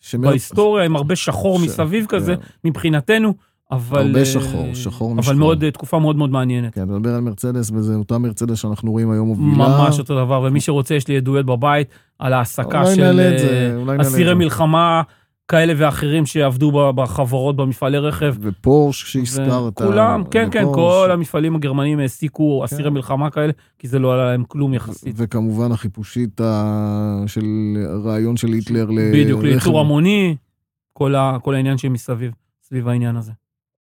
שמר- בהיסטוריה עם הרבה שחור ש- מסביב כזה, כן. מבחינתנו, אבל... הרבה שחור, שחור אבל משחור. מאוד, אה, תקופה מאוד מאוד מעניינת. כן, מדבר על מרצדס, וזה אותה מרצדס שאנחנו רואים היום מובילה. ממש אותו דבר, ומי שרוצה, יש לי עדויות בבית על ההעסקה של אסירי. מלחמה כאלה ואחרים שעבדו בחברות, במפעלי רכב. ופורש שהזכרת. כולם, כן, כן, ופורש. כל המפעלים הגרמניים העסיקו אסירי כן. מלחמה כאלה, כי זה לא עלה להם כלום יחסית. וכמובן החיפושית ה- של הרעיון של היטלר לרכב. בדיוק, לייצור המוני, כל ה- כל העניין שמסביב, סביב העניין הזה.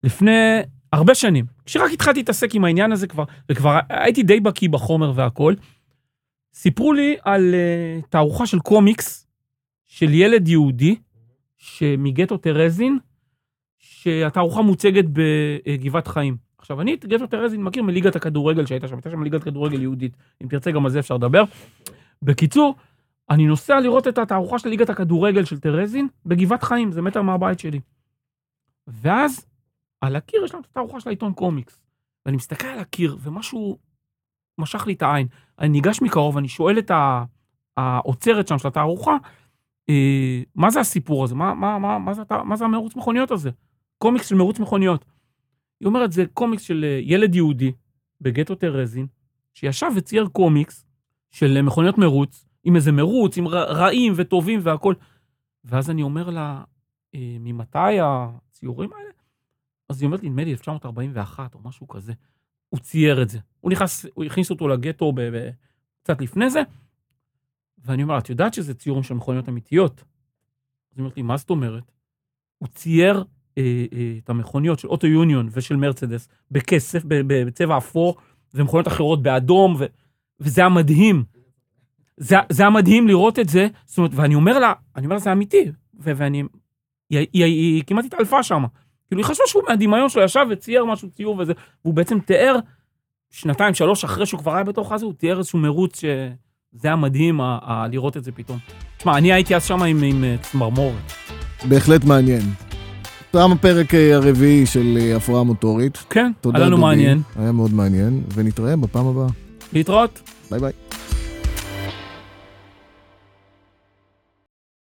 לפני הרבה שנים, כשרק התחלתי להתעסק עם העניין הזה כבר, וכבר הייתי די בקיא בחומר והכל, סיפרו לי על uh, תערוכה של קומיקס של ילד יהודי שמגטו טרזין, שהתערוכה מוצגת בגבעת חיים. עכשיו, אני את גטו טרזין מכיר מליגת הכדורגל שהייתה שם, הייתה שם ליגת כדורגל יהודית. אם תרצה, גם על זה אפשר לדבר. בקיצור, אני נוסע לראות את התערוכה של ליגת הכדורגל של טרזין בגבעת חיים, זה מטר מהבית שלי. ואז, על הקיר יש לנו את התערוכה של העיתון קומיקס. ואני מסתכל על הקיר, ומשהו משך לי את העין. אני ניגש מקרוב, אני שואל את האוצרת שם של התערוכה, מה זה הסיפור הזה? מה, מה, מה, מה, זה, מה זה המרוץ מכוניות הזה? קומיקס של מרוץ מכוניות. היא אומרת, זה קומיקס של אה, ילד יהודי בגטו טרזין, שישב וצייר קומיקס של אה, מכוניות מרוץ, עם איזה מרוץ, עם רעים וטובים והכל. ואז אני אומר לה, אה, ממתי הציורים האלה? אז היא אומרת לי, נדמה לי 1941 או משהו כזה. הוא צייר את זה. הוא נכנס, הוא הכניס אותו לגטו קצת לפני זה, ואני אומר, את יודעת שזה ציורים של מכוניות אמיתיות? אז היא אומרת לי, מה זאת אומרת? הוא צייר אה, אה, את המכוניות של אוטו יוניון ושל מרצדס בכסף, בצבע אפור, ומכוניות אחרות באדום, ו, וזה היה מדהים. זה, זה היה מדהים לראות את זה, זאת אומרת, ואני אומר לה, אני אומר לה, זה אמיתי, ו- ואני, היא, היא, היא, היא כמעט התעלפה שם. כאילו, היא חשבה שהוא מהדמיון שלו ישב וצייר משהו, ציור וזה, והוא בעצם תיאר, שנתיים, שלוש אחרי שהוא כבר היה בתוך הזה, הוא תיאר איזשהו מרוץ שזה היה מדהים ה- ה- לראות את זה פתאום. תשמע, אני הייתי אז שם עם, עם אה, צמרמורת. בהחלט מעניין. תם הפרק אה, הרביעי של אה, הפרעה מוטורית. כן, היה לנו. מעניין. היה מאוד מעניין, ונתראה בפעם הבאה. להתראות. ביי ביי.